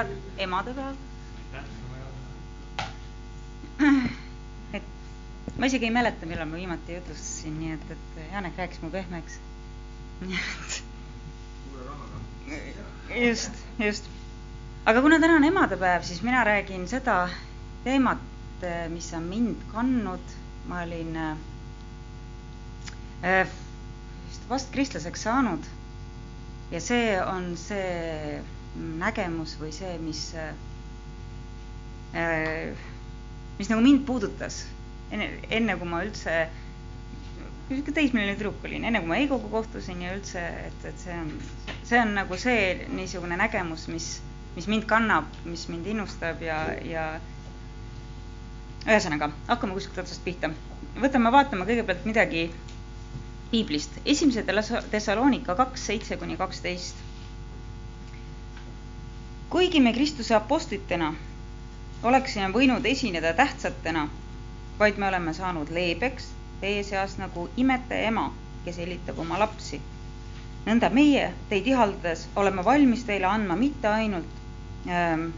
head emadepäev. et ma isegi ei mäleta, millal ma viimati jutlustasin, nii et, et Janek rääkis mu pehmeks. nii et just, just. aga kuna täna on emadepäev, siis mina räägin seda teemat, mis on mind kandnud. ma olin äh, just vast kristlaseks saanud ja see on see nägemus või see, mis äh,, mis nagu mind puudutas enne, enne kui ma üldse niisugune teismeline tüdruk olin, enne kui ma Heigoga kohtusin ja üldse, et, et see on, see on nagu see niisugune nägemus, mis, mis mind kannab, mis mind innustab ja, ja ühesõnaga, hakkame kuskilt otsast pihta. võtame, vaatame kõigepealt midagi piiblist. esimese Thessalonika kaks, seitse kuni kaksteist. Kuigi me Kristuse apostlitena oleksime võinud esineda tähtsatena, vaid me oleme saanud leebeks teie seas nagu imetaja ema, kes hellitab oma lapsi. nõnda meie teid ihaldades oleme valmis teile andma mitte ainult ähm,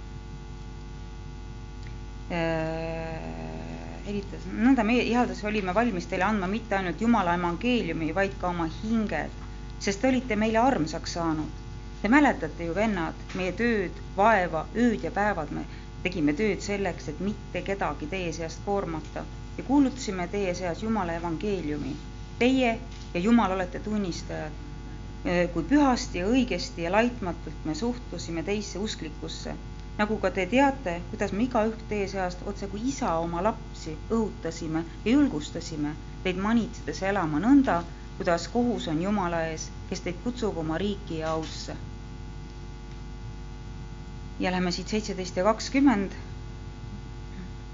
helitas, nõnda meie ihaldades olime valmis teile andma mitte ainult Jumala evangeeliumi, vaid ka oma hinged, sest te olite meile armsaks saanud. Te mäletate ju, vennad, meie tööd, vaeva, ööd ja päevad me tegime tööd selleks, et mitte kedagi teie seast koormata ja kuulutasime teie seas Jumala evangeeliumi. Teie ja Jumal olete tunnistajad, kui pühasti ja õigesti ja laitmatult me suhtusime teisse usklikusse nagu ka te teate, kuidas me igaüht teie seast otse kui isa oma lapsi õhutasime ja julgustasime teid manitsedes elama nõnda, kuidas kohus on Jumala ees, kes teid kutsub oma riiki ja ausse. Ja lähme siit seitseteist ja kakskümmend.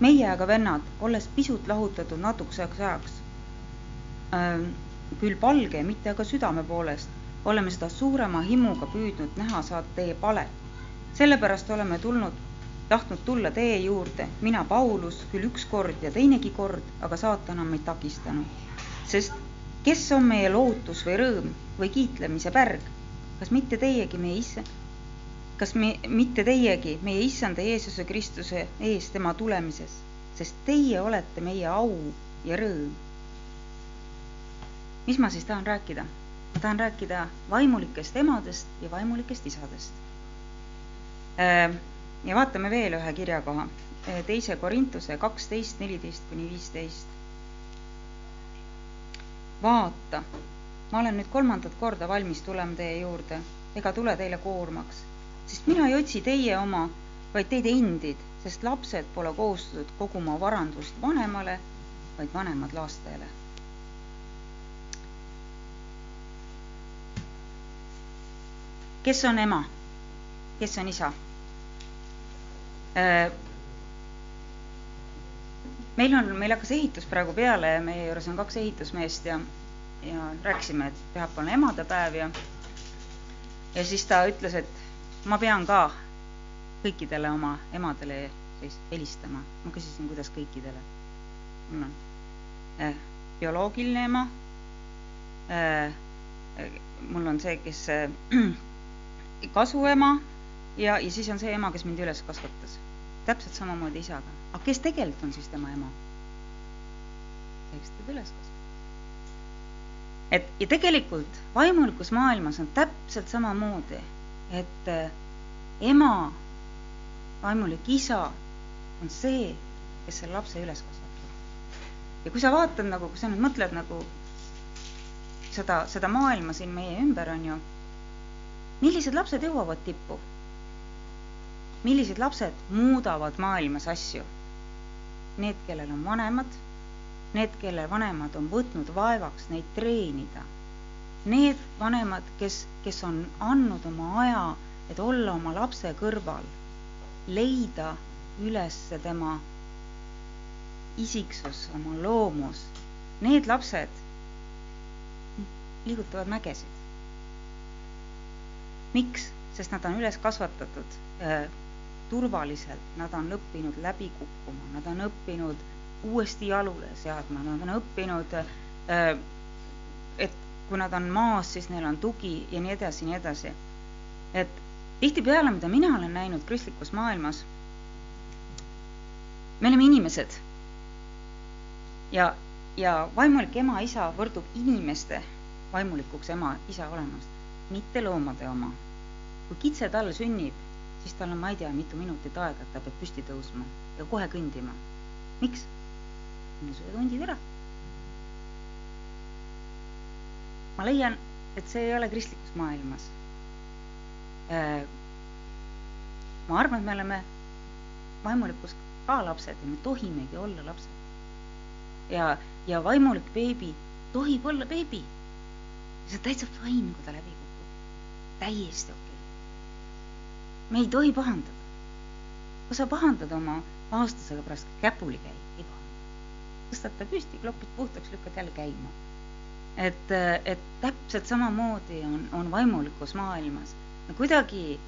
meie aga vennad, olles pisut lahutatud natukeseks ajaks, küll palge, mitte aga südame poolest, oleme seda suurema himuga püüdnud näha saada teie palet sellepärast oleme tulnud, tahtnud tulla teie juurde, mina, Paulus, küll üks kord ja teinegi kord, aga saatan on meid takistanud. sest kes on meie lootus või rõõm või kiitlemise pärg, kas mitte teiegi, meie issa, kas me, mitte teiegi, meie issanda Jeesuse Kristuse ees tema tulemises, sest teie olete meie au ja rõõm. mis ma siis tahan rääkida? ma tahan rääkida vaimulikest emadest ja vaimulikest isadest ja vaatame veel ühe kirjakoha, teise Korintuse kaksteist, neliteist kuni viisteist. vaata, ma olen nüüd kolmandat korda valmis tulema teie juurde ega tule teile koormaks, sest mina ei otsi teie oma, vaid teid endid, sest lapsed pole kohustatud koguma varandust vanemale, vaid vanemad laastajale. kes on ema, kes on isa? meil on, meil hakkas ehitus praegu peale ja meie juures on kaks ehitusmeest ja, ja rääkisime, et pühapäeval on emadepäev ja ja siis ta ütles, et ma pean ka kõikidele oma emadele helistama. ma küsisin, kuidas kõikidele. mul on äh, bioloogiline ema äh,, mul on see, kes äh, kasuema ja, ja siis on see ema, kes mind üles kasvatas. täpselt samamoodi isaga. aga kes tegelikult on siis tema ema? see, kes teda üles kasvatas. et ja tegelikult vaimulikus maailmas on täpselt samamoodi, et äh, ema, vaimulik isa on see, kes selle lapse üles kasvatab. ja kui sa vaatad nagu, kui sa nüüd mõtled nagu seda, seda maailma siin meie ümber on ju, millised lapsed jõuavad tippu? millised lapsed muudavad maailmas asju? Need, kellel on vanemad, need, kelle vanemad on võtnud vaevaks neid treenida. Need vanemad, kes, kes on andnud oma aja, et olla oma lapse kõrval, leida üles tema isiksus, oma loomus. Need lapsed liigutavad mägesid. miks? sest nad on üles kasvatatud äh, turvaliselt, nad on õppinud läbi kukkuma, nad on õppinud uuesti jalule seadma, nad on õppinud äh,, et kui nad on maas, siis neil on tugi ja nii edasi, nii edasi. et tihtipeale, mida mina olen näinud kristlikus maailmas, me oleme inimesed ja, ja vaimulik ema-isa võrdub inimeste vaimulikuks ema-isa olemust, mitte loomade oma. kui kitse tal sünnib, siis tal on, ma ei tea, mitu minutit aega, et ta peab püsti tõusma ja kohe kõndima. miks? sööd hundid ära. Ma leian, et see ei ole kristlikus maailmas. Äh, ma arvan, et me oleme vaimulikus ka lapsed ja me tohimegi olla lapsed. ja, ja vaimulik beebi tohib olla beebi. see on täitsa fine, kui ta läbi kukub. täiesti okei okay.. me ei tohi pahandada. kui sa pahandad oma aastasega pärast käpuli käib, ei pahanda. tõstad ta püsti, klopid puhtaks, lükkad jälle käima. Et, et täpselt samamoodi on, on vaimulikus maailmas kuidagi,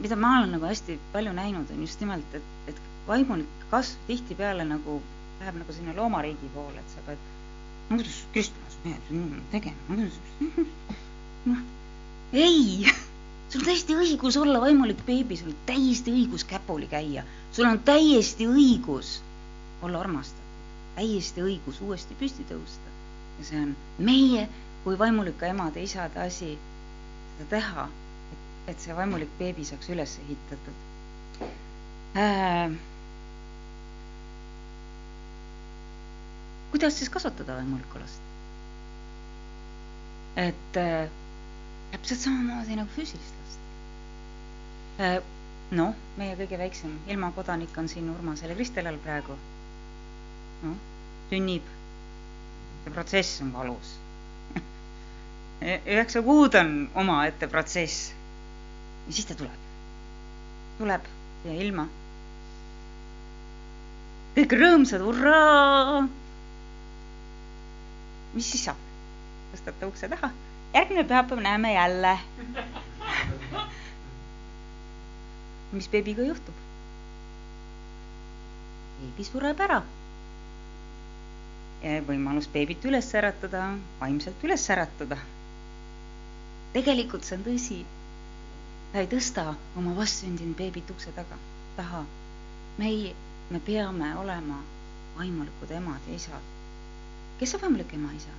mida ma olen nagu hästi palju näinud, on just nimelt, et, et vaimulik kasv tihtipeale nagu läheb nagu sinna loomariigi poole, et sa pead, no kuidas kristlanas pead tegema, noh, ei, sul on täiesti õigus olla vaimulik beebi, sul on täiesti õigus käpuli käia, sul on täiesti õigus olla armastatud, täiesti õigus uuesti püsti tõusta. Ja see on meie kui vaimulike emade-isade asi seda teha, et, see vaimulik beebi saaks üles ehitatud äh, kuidas siis kasvatada vaimulikku last? et äh, täpselt samamoodi nagu füüsilist last äh,. noh, meie kõige väiksem ilmakodanik on siin Urmasel ja Kristel all praegu. noh, sünnib. See protsess on valus üheksa kuud on omaette protsess. ja siis ta tuleb, tuleb siia ilma. kõik rõõmsad, hurraa mis siis saab? tõstate ukse taha, järgmine pühapäev näeme jälle mis beebiga juhtub? beebi sureb ära. Võimalus beebit üles äratada, vaimselt üles äratada. tegelikult see on tõsi. ta ei tõsta oma vastsündinud beebit ukse taga, taha. meie, me peame olema vaimulikud emad ja isad kes on võimalik ema-isa?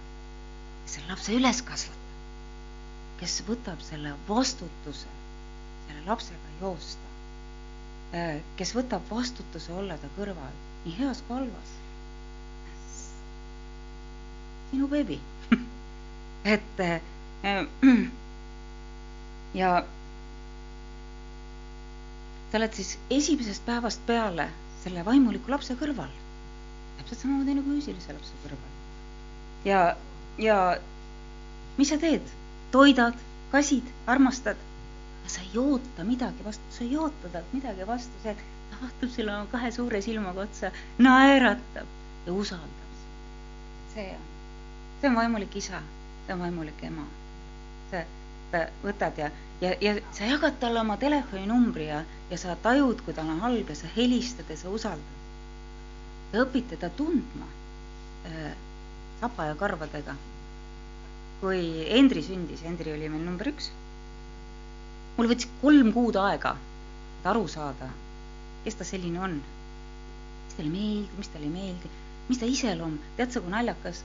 kes selle lapse üles kasvatab, kes võtab selle vastutuse selle lapsega joosta, äh, kes võtab vastutuse olla ta kõrval nii heas kui halvas. Sinu beebi. Et äh, ja sa oled siis esimesest päevast peale selle vaimuliku lapse kõrval, täpselt samamoodi nagu füüsilise lapse kõrval. Ja, ja mis sa teed? toidad, kasid, armastad? Sa ei oota midagi vastu, sa ei oota talt midagi vastu, see, ta vaatab sulle kahe suure silmaga otsa, naeratab ja usaldab. see on, see on vaimulik isa, see on vaimulik ema. sa võtad ja, ja, ja sa jagad talle oma telefoninumbri ja, ja sa tajud, kui tal on halb ja sa helistad ja sa usaldad. Te õpite ta tundma äh, sapa ja karvadega. kui Endri sündis, Endri oli meil number üks, mul võttis kolm kuud aega, et aru saada, kes ta selline on. mis talle meeldib, mis talle ei meeldi, mis ta iseloom, tead sa, kui naljakas,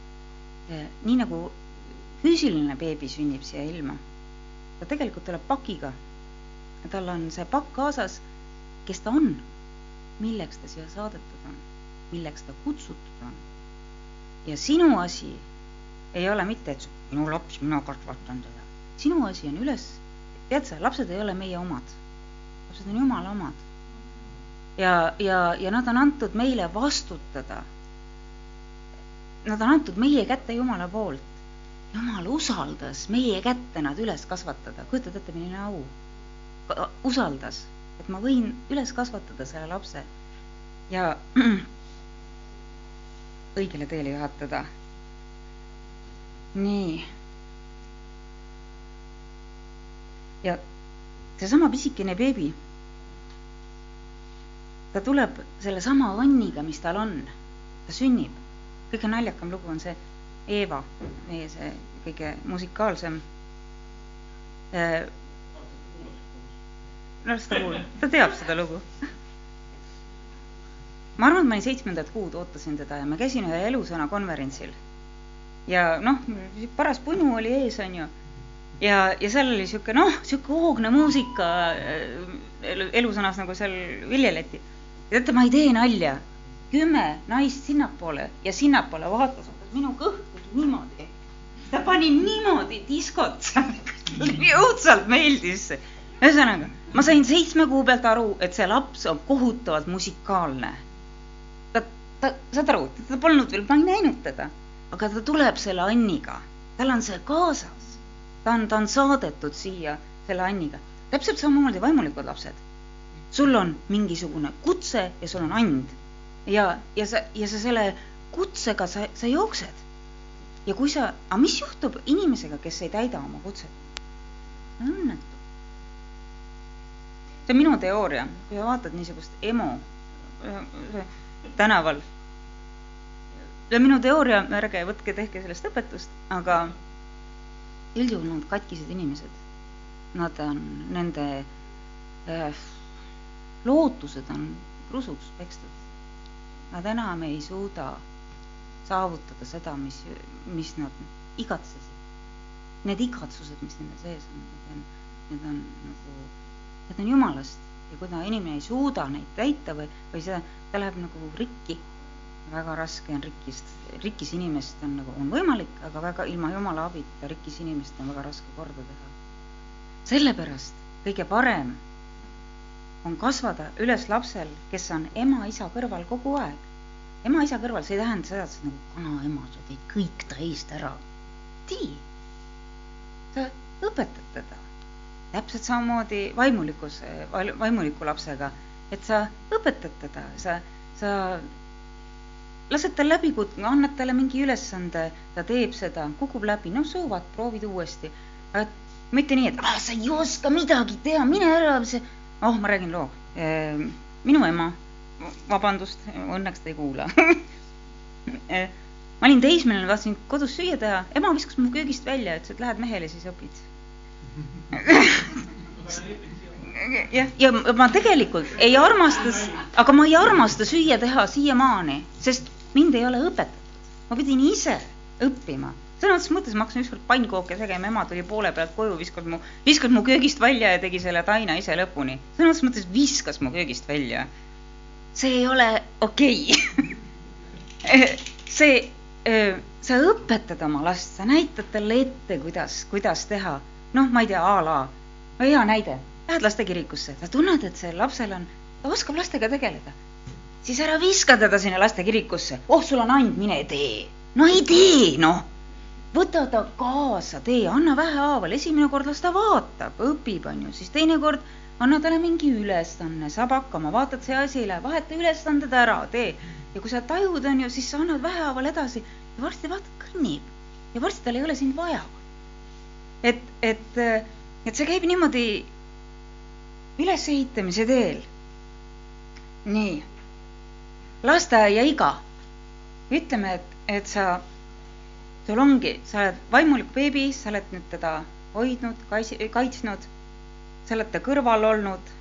nii nagu füüsiline beebi sünnib siia ilma, ta tegelikult tuleb pakiga. tal on see pakk kaasas, kes ta on, milleks ta siia saadetud on, milleks ta kutsutud on ja sinu asi ei ole mitte, et minu laps, mina kasvatan teda. sinu asi on üles, tead sa, lapsed ei ole meie omad. lapsed on jumala omad. ja, ja, ja nad on antud meile vastutada. Nad on antud meie kätte Jumala poolt. Jumal usaldas meie kätte nad üles kasvatada, kujutad ette, milline au. usaldas, et ma võin üles kasvatada selle lapse ja õigele teele juhatada. nii. ja seesama pisikene beebi, ta tuleb sellesama õnniga, mis tal on, ta sünnib. Kõige naljakam lugu on see Eeva, meie see kõige musikaalsem äh, las ta kuulab, ta teab seda lugu. ma arvan, et ma olin seitsmendat kuud, ootasin teda ja ma käisin ühe elusõna konverentsil. ja noh, paras punu oli ees, on ju. ja, ja seal oli sihuke noh, sihuke hoogne muusika äh, elusõnas nagu seal viljeleti. teate, ma ei tee nalja. Kümme naist sinnapoole ja sinnapoole vaatas, minu tegi niimoodi. ta pani niimoodi diskot seal nii õudselt meeldis. ühesõnaga, ma sain seitsme kuu pealt aru, et see laps on kohutavalt musikaalne. ta, ta, saad aru, ta polnud veel, ma ei näinud teda, aga ta tuleb selle Anniga, tal on see kaasas. ta on, ta on saadetud siia selle Anniga. täpselt samamoodi vaimulikud lapsed. sul on mingisugune kutse ja sul on and. Ja, ja sa, ja sa selle kutsega, sa, sa jooksed. ja kui sa, aga mis juhtub inimesega, kes ei täida oma kutset? õnnetu. see on minu teooria, kui sa vaatad niisugust emo tänaval. see on minu teooria, ärge võtke, tehke sellest õpetust, aga üldjuhul nad katkised inimesed. Nad on, nende äh, lootused on krusuks pekstud. Nad enam ei suuda saavutada seda, mis, mis nad igatsesid need igatsused, mis nende sees on, need on, need on nagu, need on jumalast ja kui ta inimene ei suuda neid täita või, või see, ta läheb nagu rikki. väga raske on rikkist, rikkis inimest on nagu, on võimalik, aga väga ilma jumala abita rikkis inimest on väga raske korda teha. sellepärast kõige parem on kasvada üles lapsel, kes on ema-isa kõrval kogu aeg. ema-isa kõrval, see ei tähenda seda, et sa nagu vanaema, sa teed kõik ta eest ära. tee sa õpetad teda. täpselt samamoodi vaimulikus, vaimuliku lapsega, et sa õpetad teda, sa, sa lased tal läbi kutsuda, annad talle mingi ülesande, ta teeb seda, kukub läbi, no so what, proovid uuesti. mitte nii, et ah, sa ei oska midagi teha, mine ära, see, oh, ma räägin loo. Ehm, minu ema, vabandust, õnneks ta ei kuula ma olin teismeline, tahtsin kodus süüa teha, ema viskas mu köögist välja, ütles, et lähed mehele, siis õpid jah, ja ma tegelikult ei armasta, aga ma ei armasta süüa teha siiamaani, sest mind ei ole õpetatud. ma pidin ise õppima. Sõna otseses mõttes ma hakkasin ükskord pannkooke tegema, ema tuli poole pealt koju, viskas mu, viskas mu köögist välja ja tegi selle taina ise lõpuni. sõna otseses mõttes viskas mu köögist välja. see ei ole okei okay. see sa õpetad oma last, sa näitad talle ette, kuidas, kuidas teha. noh, ma ei tea, a la, no hea näide, lähed lastekirikusse, sa tunned, et see lapsel on, ta oskab lastega tegeleda. siis ära viska teda sinna lastekirikusse, oh, sul on and, mine tee. no ei tee, noh. Võta ta kaasa, tee, anna vähehaaval, esimene kord las ta vaatab, õpib, on ju, siis teinekord anna talle mingi ülesanne, saab hakkama, vaatad, see asi ei lähe, vaheta ülesanded ära, tee. Ja kui sa tajud, on ju, siis sa annad vähehaaval edasi. Ja varsti vaatad, kõnnib. Ja varsti tal ei ole sind vaja. et, et, et see käib niimoodi ülesehitamise teel. nii, lasteaiaiga. ütleme, et, et sa, sul ongi, sa oled vaimulik beebi, sa oled nüüd teda hoidnud, kaitsnud, sa oled ta kõrval olnud.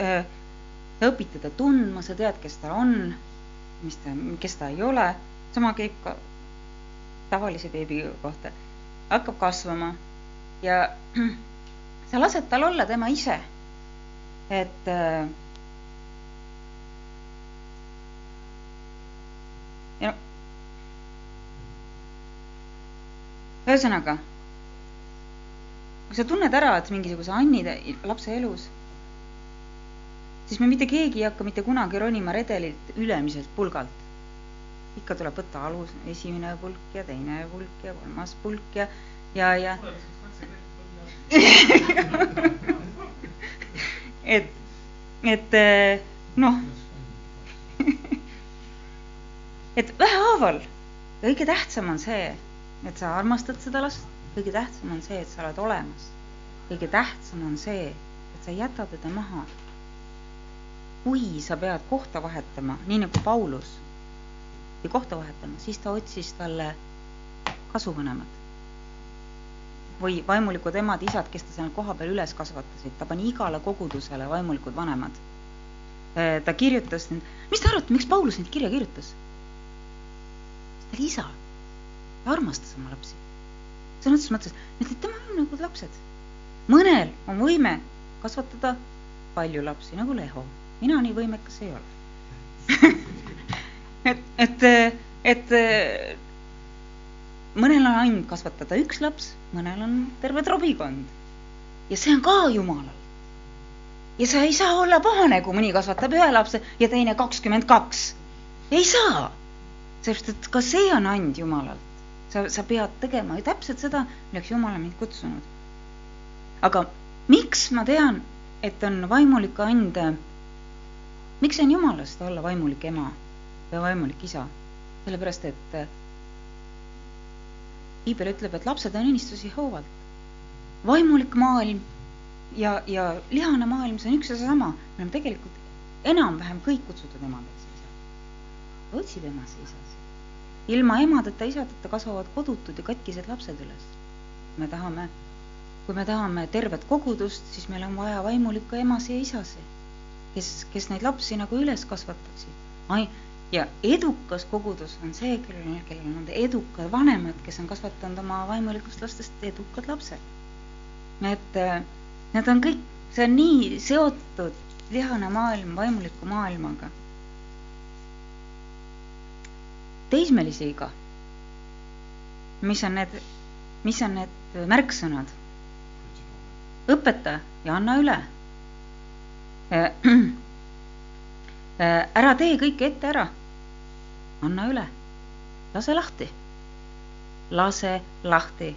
sa õpid teda tundma, sa tead, kes ta on mis ta, kes ta ei ole, sama käib ka tavalise beebi kohta, hakkab kasvama ja sa lased tal olla tema ise. et ja ühesõnaga, kui sa tunned ära, et mingisuguse Anni lapse elus siis me mitte keegi ei hakka mitte kunagi ronima redelilt ülemiselt pulgalt. ikka tuleb võtta alus, esimene pulk ja teine pulk ja kolmas pulk ja, ja, ja. et, et noh, et vähehaaval kõige tähtsam on see, et sa armastad seda last, kõige tähtsam on see, et sa oled olemas. kõige tähtsam on see, et sa ei jäta teda maha kui sa pead kohta vahetama, nii nagu Paulus pidi kohta vahetama, siis ta otsis talle kasuvanemat. või vaimulikud emad-isad, kes ta seal kohapeal üles kasvatasid, ta pani igale kogudusele vaimulikud vanemad. ta kirjutas, mis te arvate, miks Paulus neid kirja kirjutas? ta oli isa, ta armastas oma lapsi. sõna otseses mõttes, et tema on nagu lapsed. mõnel on võime kasvatada palju lapsi, nagu Leho. mina nii võimekas ei ole et, et, et mõnel on ainult kasvatada üks laps, mõnel on terve trobikond. ja see on ka Jumalal. ja sa ei saa olla pahane, kui mõni kasvatab ühe lapse ja teine kakskümmend kaks. ei saa, sest et ka see on and Jumalalt. Sa, sa pead tegema ju täpselt seda, milleks Jumal on mind kutsunud. aga miks ma tean, et on vaimulik and, miks see on Jumalast olla vaimulik ema või vaimulik isa? sellepärast, et piibel ütleb, et lapsed on unistusi hoovalt. vaimulik maailm ja, ja lihane maailm, see on üks ja seesama. me oleme tegelikult enam-vähem kõik kutsutud emadeks ja isadeks. otsib emasid isasid. Ilma emadeta, isadeta kasvavad kodutud ja katkised lapsed üles. me tahame, kui me tahame tervet kogudust, siis meil on vaja vaimulikku emasi ja isasi, kes, kes neid lapsi nagu üles kasvataksid. ai, ja edukas kogudus on see, kellel, kellel on edukad vanemad, kes on kasvatanud oma vaimulikust lastest edukad lapsed. et äh, need on kõik, see on nii seotud lihane maailm vaimuliku maailmaga. Teismelisiga, mis on need, mis on need märksõnad? õpeta ja anna üle. Äh, ära tee kõike ette ära. Anna üle, lase lahti, lase lahti.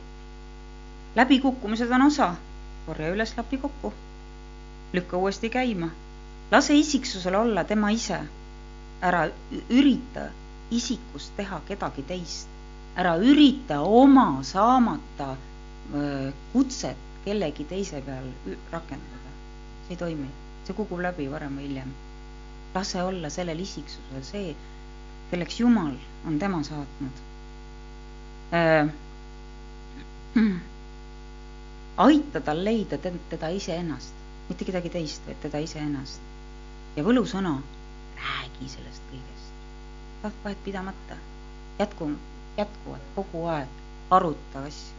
läbikukkumised on osa, korja üles lapi kokku, lükka uuesti käima, lase isiksusel olla tema ise. ära ürita isikust teha kedagi teist, ära ürita oma saamata kutset kellegi teise peal rakendada. see ei toimi, see kukub läbi varem või hiljem. lase olla sellel isiksusel see kelleks Jumal on tema saatnud äh,. aita tal leida teda iseennast, mitte kedagi teist, vaid teda iseennast. ja võlusõna, räägi sellest kõigest. Vahet pidamata, jätku, jätkuvalt kogu aeg aruta asju.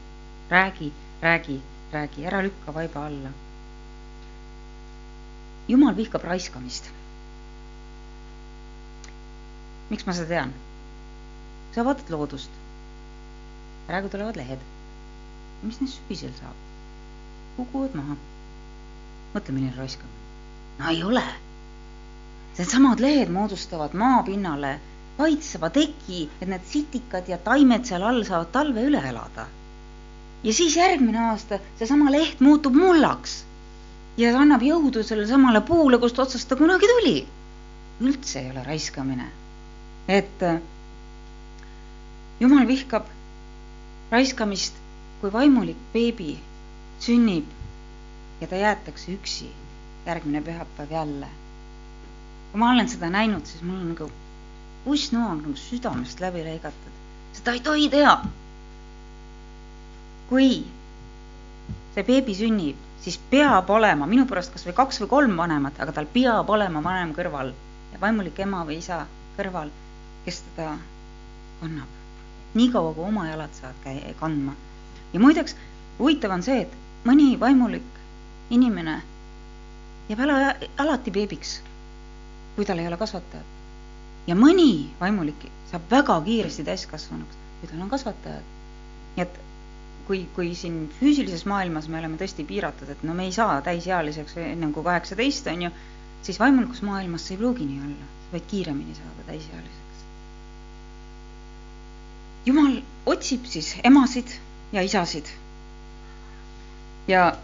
räägi, räägi, räägi, ära lükka vaiba alla. jumal vihkab raiskamist miks ma seda tean? sa vaatad loodust. praegu tulevad lehed. mis neist sügisel saab? kukuvad maha. mõtle, milline raiskamine. no ei ole. Needsamad lehed moodustavad maapinnale kaitseva teki, et need sitikad ja taimed seal all saavad talve üle elada. ja siis järgmine aasta seesama leht muutub mullaks ja annab jõudu sellele samale puule, kust otsast ta kunagi tuli. üldse ei ole raiskamine et äh, jumal vihkab raiskamist, kui vaimulik beebi sünnib ja ta jäetakse üksi järgmine pühapäev jälle. kui ma olen seda näinud, siis mul on nagu ussnoa nagu südamest läbi lõigatud. seda ei tohi teha. kui see beebi sünnib, siis peab olema minu pärast kas või kaks või kolm vanemat, aga tal peab olema vanem kõrval ja vaimulik ema või isa kõrval kes teda kannab. niikaua, kui oma jalad saavad käi-, kandma. ja muideks, huvitav on see, et mõni vaimulik inimene jääb ala, alati beebiks, kui tal ei ole kasvatajat. Ja mõni vaimulik saab väga kiiresti täiskasvanuks, kui tal on kasvatajad. nii et kui, kui siin füüsilises maailmas me oleme tõesti piiratud, et no me ei saa täisealiseks ennem kui kaheksateist, on ju, siis vaimulikus maailmas see ei pruugi nii olla, sa võid kiiremini saada täisealiseks jumal otsib siis emasid ja isasid. ja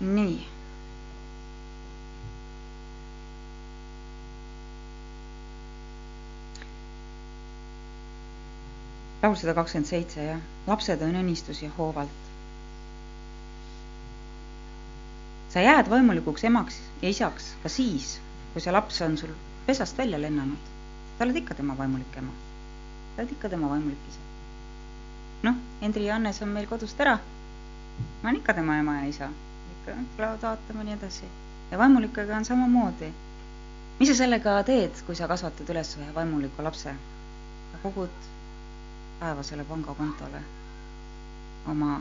nii. laul sada kakskümmend seitse, jah. lapsed on õnnistus ja hoovalt. sa jääd vaimulikuks emaks ja isaks ka siis, kui see laps on sul pesast välja lennanud. sa oled ikka tema vaimulik ema. sa oled ikka tema vaimulik isa. noh, Hendri ja Hannes on meil kodust ära. ma olen ikka tema ema ja isa. Tulevad vaatama nii edasi. ja vaimulikega on samamoodi. mis sa sellega teed, kui sa kasvatad üles ühe vaimuliku lapse? sa kogud päevasele pangakontole oma,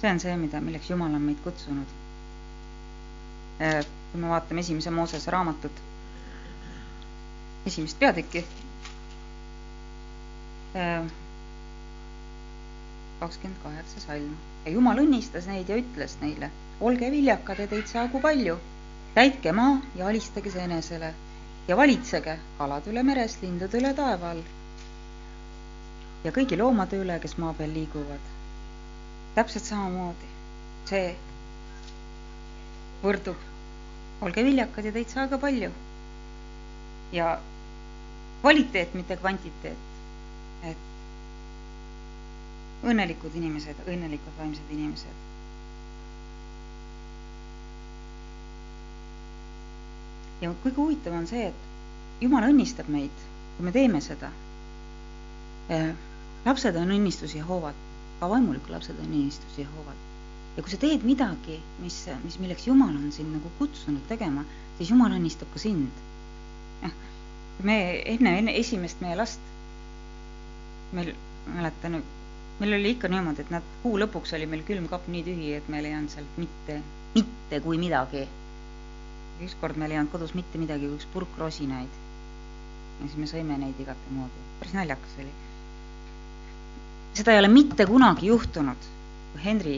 see on see, mida, milleks Jumal on meid kutsunud. Äh, kui me vaatame esimese Moosese raamatut, esimest peatükki, äh, kakskümmend kaheksa salm ja Jumal õnnistas neid ja ütles neile, olge viljakad ja teid saagu palju, täitke maa ja alistage see enesele ja valitsege kalade üle meres, lindude üle taeva all ja kõigi loomade üle, kes maa peal liiguvad. täpselt samamoodi, see võrdub, olge viljakad ja teid saaga palju. ja kvaliteet, mitte kvantiteet. et õnnelikud inimesed, õnnelikud vaimsed inimesed. Ja kõige huvitavam on see, et Jumal õnnistab meid, kui me teeme seda lapsed on õnnistusi hoovad, ka vaimulikud lapsed on õnnistusi hoovad. ja kui sa teed midagi, mis, mis, milleks Jumal on sind nagu kutsunud tegema, siis Jumal õnnistab ka sind. jah, me enne, enne esimest meie last, meil, mäletan, meil oli ikka niimoodi, et nad, kuu lõpuks oli meil külmkapp nii tühi, et meil ei olnud sealt mitte, mitte kui midagi. Ükskord meil ei olnud kodus mitte midagi kui üks purk rosinaid. ja siis me sõime neid igatemoodi, päris naljakas oli seda ei ole mitte kunagi juhtunud, kui Henri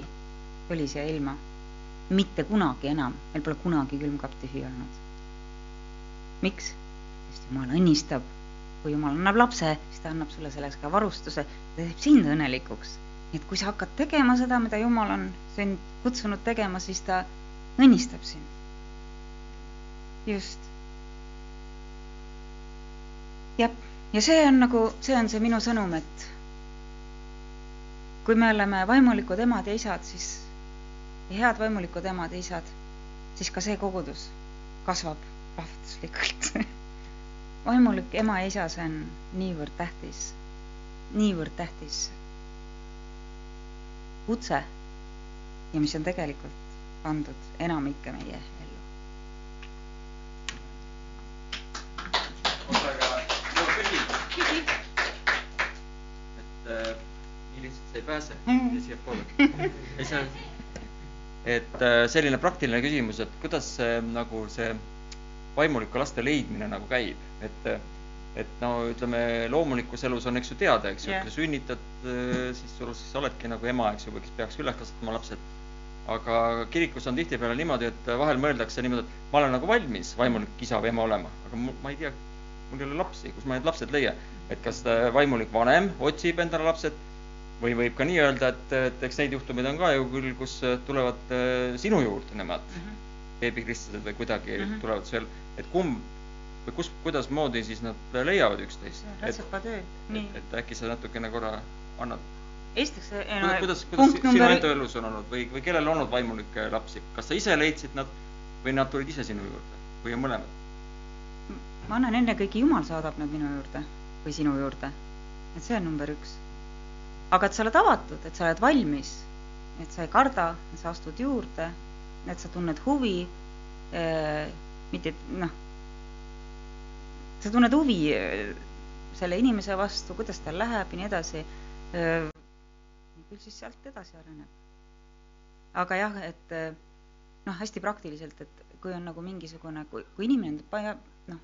tuli siia ilma. mitte kunagi enam, meil pole kunagi külmkapp tühi olnud. miks? sest Jumal õnnistab. kui Jumal annab lapse, siis ta annab sulle selleks ka varustuse, ta teeb sind õnnelikuks. nii et kui sa hakkad tegema seda, mida Jumal on sind kutsunud tegema, siis ta õnnistab sind. Just. jah, ja see on nagu, see on see minu sõnum, et kui me oleme vaimulikud emad ja isad, siis head vaimulikud emad ja isad, siis ka see kogudus kasvab plahvatuslikult vaimulik ema ja isa, see on niivõrd tähtis, niivõrd tähtis kutse ja mis on tegelikult pandud enamikke meie küsin. küsi. et äh, nii lihtsalt sa ei pääse Mhm. siiapoole. ei, see on, et äh, selline praktiline küsimus, et kuidas see nagu see vaimuliku laste leidmine nagu käib, et et no ütleme, loomulikus elus on, eks ju, teada, eks ju Jah. kui sa sünnitad, siis sul, siis oledki nagu ema, eks ju, või kes peaks üles kasvatama lapsed. aga kirikus on tihtipeale niimoodi, et vahel mõeldakse niimoodi, et ma olen nagu valmis vaimulik isa või ema olema, aga ma ei tea, mul ei ole lapsi, kus ma need lapsed leian. et kas äh, vaimulik vanem otsib endale lapsed või võib ka nii öelda, et, et eks neid juhtumeid on ka ju küll, kus äh, tulevad äh, sinu juurde nemad mm -hmm. beebikristlased või kuidagi mm. -hmm. tulevad seal, et kumb või kus, kuidasmoodi siis nad leiavad üksteist. et, rätsepatöö, nii. et, äkki sa natukene korra annad, esiteks, kuidas, kuidas, kuidas punkt sinu number enda elus on olnud või, või kellel on olnud vaimulikke lapsi, kas sa ise leidsid nad või nad tulid ise sinu juurde või on mõlemad? Ma annan ennekõike, Jumal saadab nad minu juurde või sinu juurde. et see on number üks. aga et sa oled avatud, et sa oled valmis, et sa ei karda, et sa astud juurde, et sa tunned huvi äh,, mitte noh, sa tunned huvi äh, selle inimese vastu, kuidas tal läheb ja nii edasi äh,. küll siis sealt edasi areneb. aga jah, et äh, noh, hästi praktiliselt, et kui on nagu mingisugune, kui, kui inimene paneb, noh,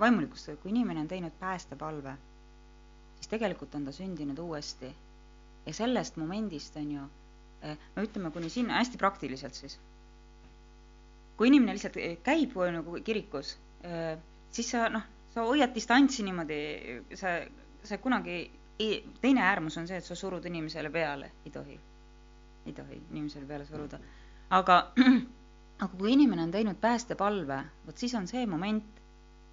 vaimulikust, kui inimene on teinud päästepalve, siis tegelikult on ta sündinud uuesti. ja sellest momendist on ju, no ütleme kuni sinna, hästi praktiliselt siis. kui inimene lihtsalt käib nagu kirikus, siis sa noh, sa hoiad distantsi niimoodi, sa, sa kunagi, teine äärmus on see, et sa surud inimesele peale, ei tohi. ei tohi inimesele peale suruda. aga, aga kui inimene on teinud päästepalve, vot siis on see moment,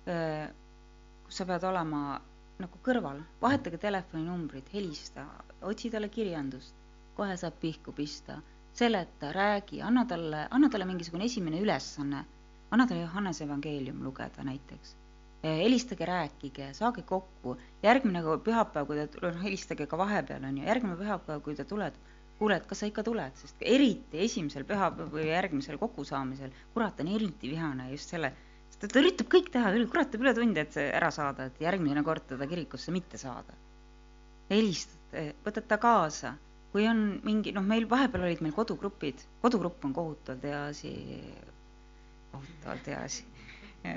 kus sa pead olema nagu kõrval, vahetage telefoninumbrid, helista, otsi talle kirjandust, kohe saab pihku pista, seleta, räägi, anna talle, anna talle mingisugune esimene ülesanne, anna talle Johannese evangeelium lugeda näiteks. helistage, rääkige, saage kokku, järgmine pühapäev, kui te, noh helistage ka vahepeal, on ju, järgmine pühapäev, kui te tuled, kuule, et kas sa ikka tuled, sest eriti esimesel pühapäeval või järgmisel kokkusaamisel, kurat on eriti vihane just selle, sest ta üritab kõik teha, kurat teeb ületunde, et see ära saada, et järgmine kord teda kirikusse mitte saada. helistate, võtad ta kaasa, kui on mingi, noh, meil vahepeal olid meil kodugrupid, kodugrupp on kohutavalt hea asi, kohutavalt hea asi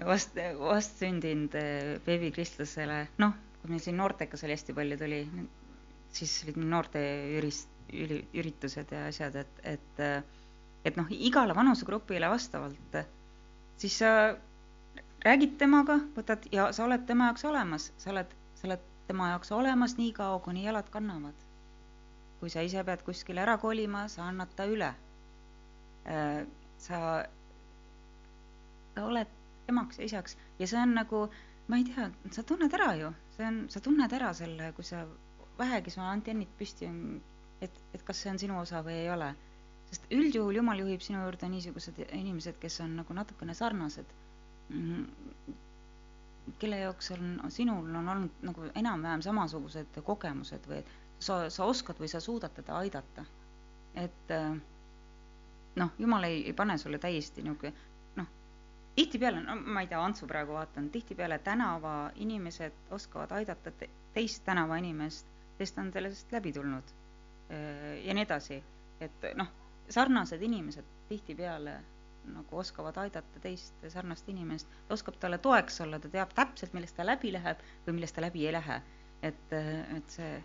vast, vastsündinud eh, beebikristlasele, noh, kui meil siin noortekas oli hästi palju tuli, siis olid noorte ürist, üri, üritused ja asjad, et, et et noh, igale vanusegrupile vastavalt, siis sa räägid temaga, võtad ja sa oled tema jaoks olemas, sa oled, sa oled tema jaoks olemas nii kaua, kuni jalad kannavad. kui sa ise pead kuskile ära kolima, sa annad ta üle. Äh, sa, sa oled emaks ja isaks ja see on nagu, ma ei tea, sa tunned ära ju, see on, sa tunned ära selle, kui sa vähegi sul antennid püsti on, et, et kas see on sinu osa või ei ole. sest üldjuhul Jumal juhib sinu juurde niisugused inimesed, kes on nagu natukene sarnased kelle jaoks on, sinul on olnud nagu enam-vähem samasugused kogemused või sa, sa oskad või sa suudad teda aidata. et noh, Jumal ei, ei pane sulle täiesti niisugune tihtipeale, no ma ei tea, Antsu praegu vaatan, tihtipeale tänavainimesed oskavad aidata te teist tänavainimest, ta on sellest läbi tulnud ja nii edasi. et noh, sarnased inimesed tihtipeale nagu oskavad aidata teist sarnast inimest, ta oskab talle toeks olla, ta teab täpselt, millest ta läbi läheb või millest ta läbi ei lähe. et, et see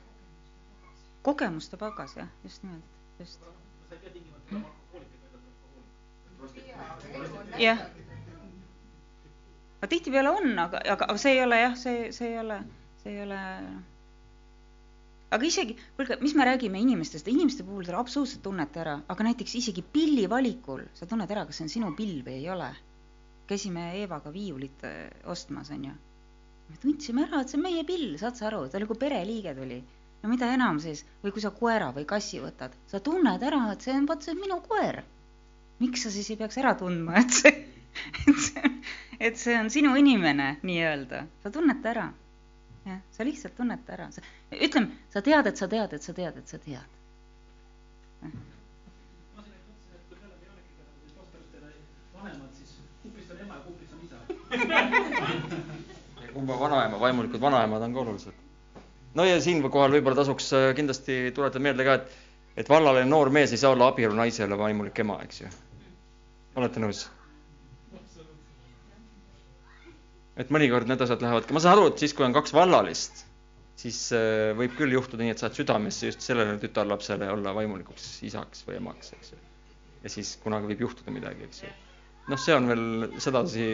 kogemuste pagas, jah, just nimelt, just. jah aga tihtipeale on, aga, aga, see ei ole jah, see, see ei ole, see ei ole noh. Aga isegi, kuulge, mis me räägime inimestest, inimeste puhul sa absoluutselt tunnete ära, aga näiteks isegi pilli valikul sa tunned ära, kas see on sinu pill või ei ole. käisime Eevaga viiulit äh, ostmas, onju. me tundsime ära, et see on meie pill, saad sa aru, ta nagu pereliige tuli. no mida enam siis, või kui sa koera või kassi võtad, sa tunned ära, et see on, vot see on minu koer. miks sa siis ei peaks ära tundma, et see, et see et see on sinu inimene nii-öelda, sa tunned ta ära. Jah, sa lihtsalt tunned ta ära, ütleme, sa tead, et sa tead, et sa tead, et sa tead. kumba vanaema, vaimulikud vanaemad on ka olulised. no ja siinkohal võib-olla tasuks äh, kindlasti tuletada meelde ka, et, et vallaline noor mees ei saa olla abielu naisele vaimulik ema, eks ju. olete nõus? Et mõnikord need asjad lähevad ka, ma saan aru, et siis, kui on kaks vallalist, siis äh, võib küll juhtuda nii, et saad südamesse just sellele tütarlapsele olla vaimulikuks isaks või emaks, eks ju. ja siis kunagi võib juhtuda midagi, eks ju. noh, see on veel sedasi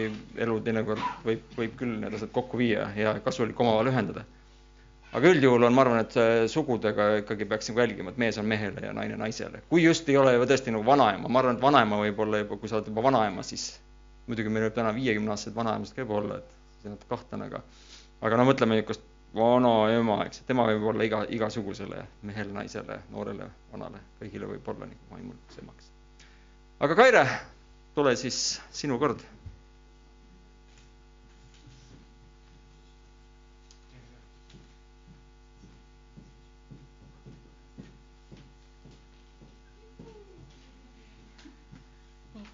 elu teinekord võib, võib küll need asjad kokku viia ja kasulik omavahel ühendada. aga üldjuhul on, ma arvan, et äh, sugudega ikkagi peaks nagu jälgima, et mees on mehele ja naine naisele. kui just ei ole juba tõesti nagu vanaema, ma arvan, et vanaema võib olla juba, kui sa oled juba vanaema, siis muidugi meil võib täna viiekümneaastased vanaemast ka juba olla, et see on natuke kahtlane, aga aga no mõtleme niisugust vanaema, eks, tema võib olla iga, igasugusele mehele, naisele, noorele, vanale, kõigile võib olla nagu vaimulikuks emaks. aga Kaire, tule siis sinu kord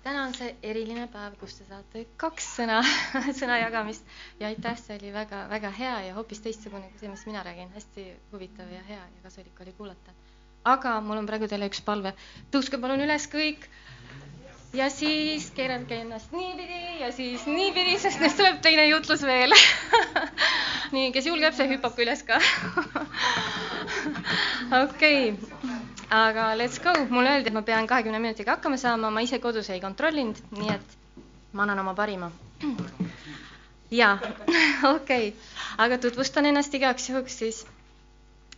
täna on see eriline päev, kus te saate kaks sõna, sõna jagamist. Ja aitäh, see oli väga-väga hea ja hoopis teistsugune kui see, mis mina räägin, hästi huvitav ja hea ja kasulik oli kuulata. aga mul on praegu teile üks palve, tõuske palun üles kõik. Ja siis keerake ennast niipidi ja siis niipidi, sest neist tuleb teine jutlus veel. Nii, kes julgeb, see hüppab ka üles ka. Okei. okay aga let's go, mulle öeldi, et ma pean kahekümne minutiga hakkama saama, ma ise kodus ei kontrollinud, nii et ma annan oma parima. jaa, okei okay., aga tutvustan ennast igaks juhuks siis.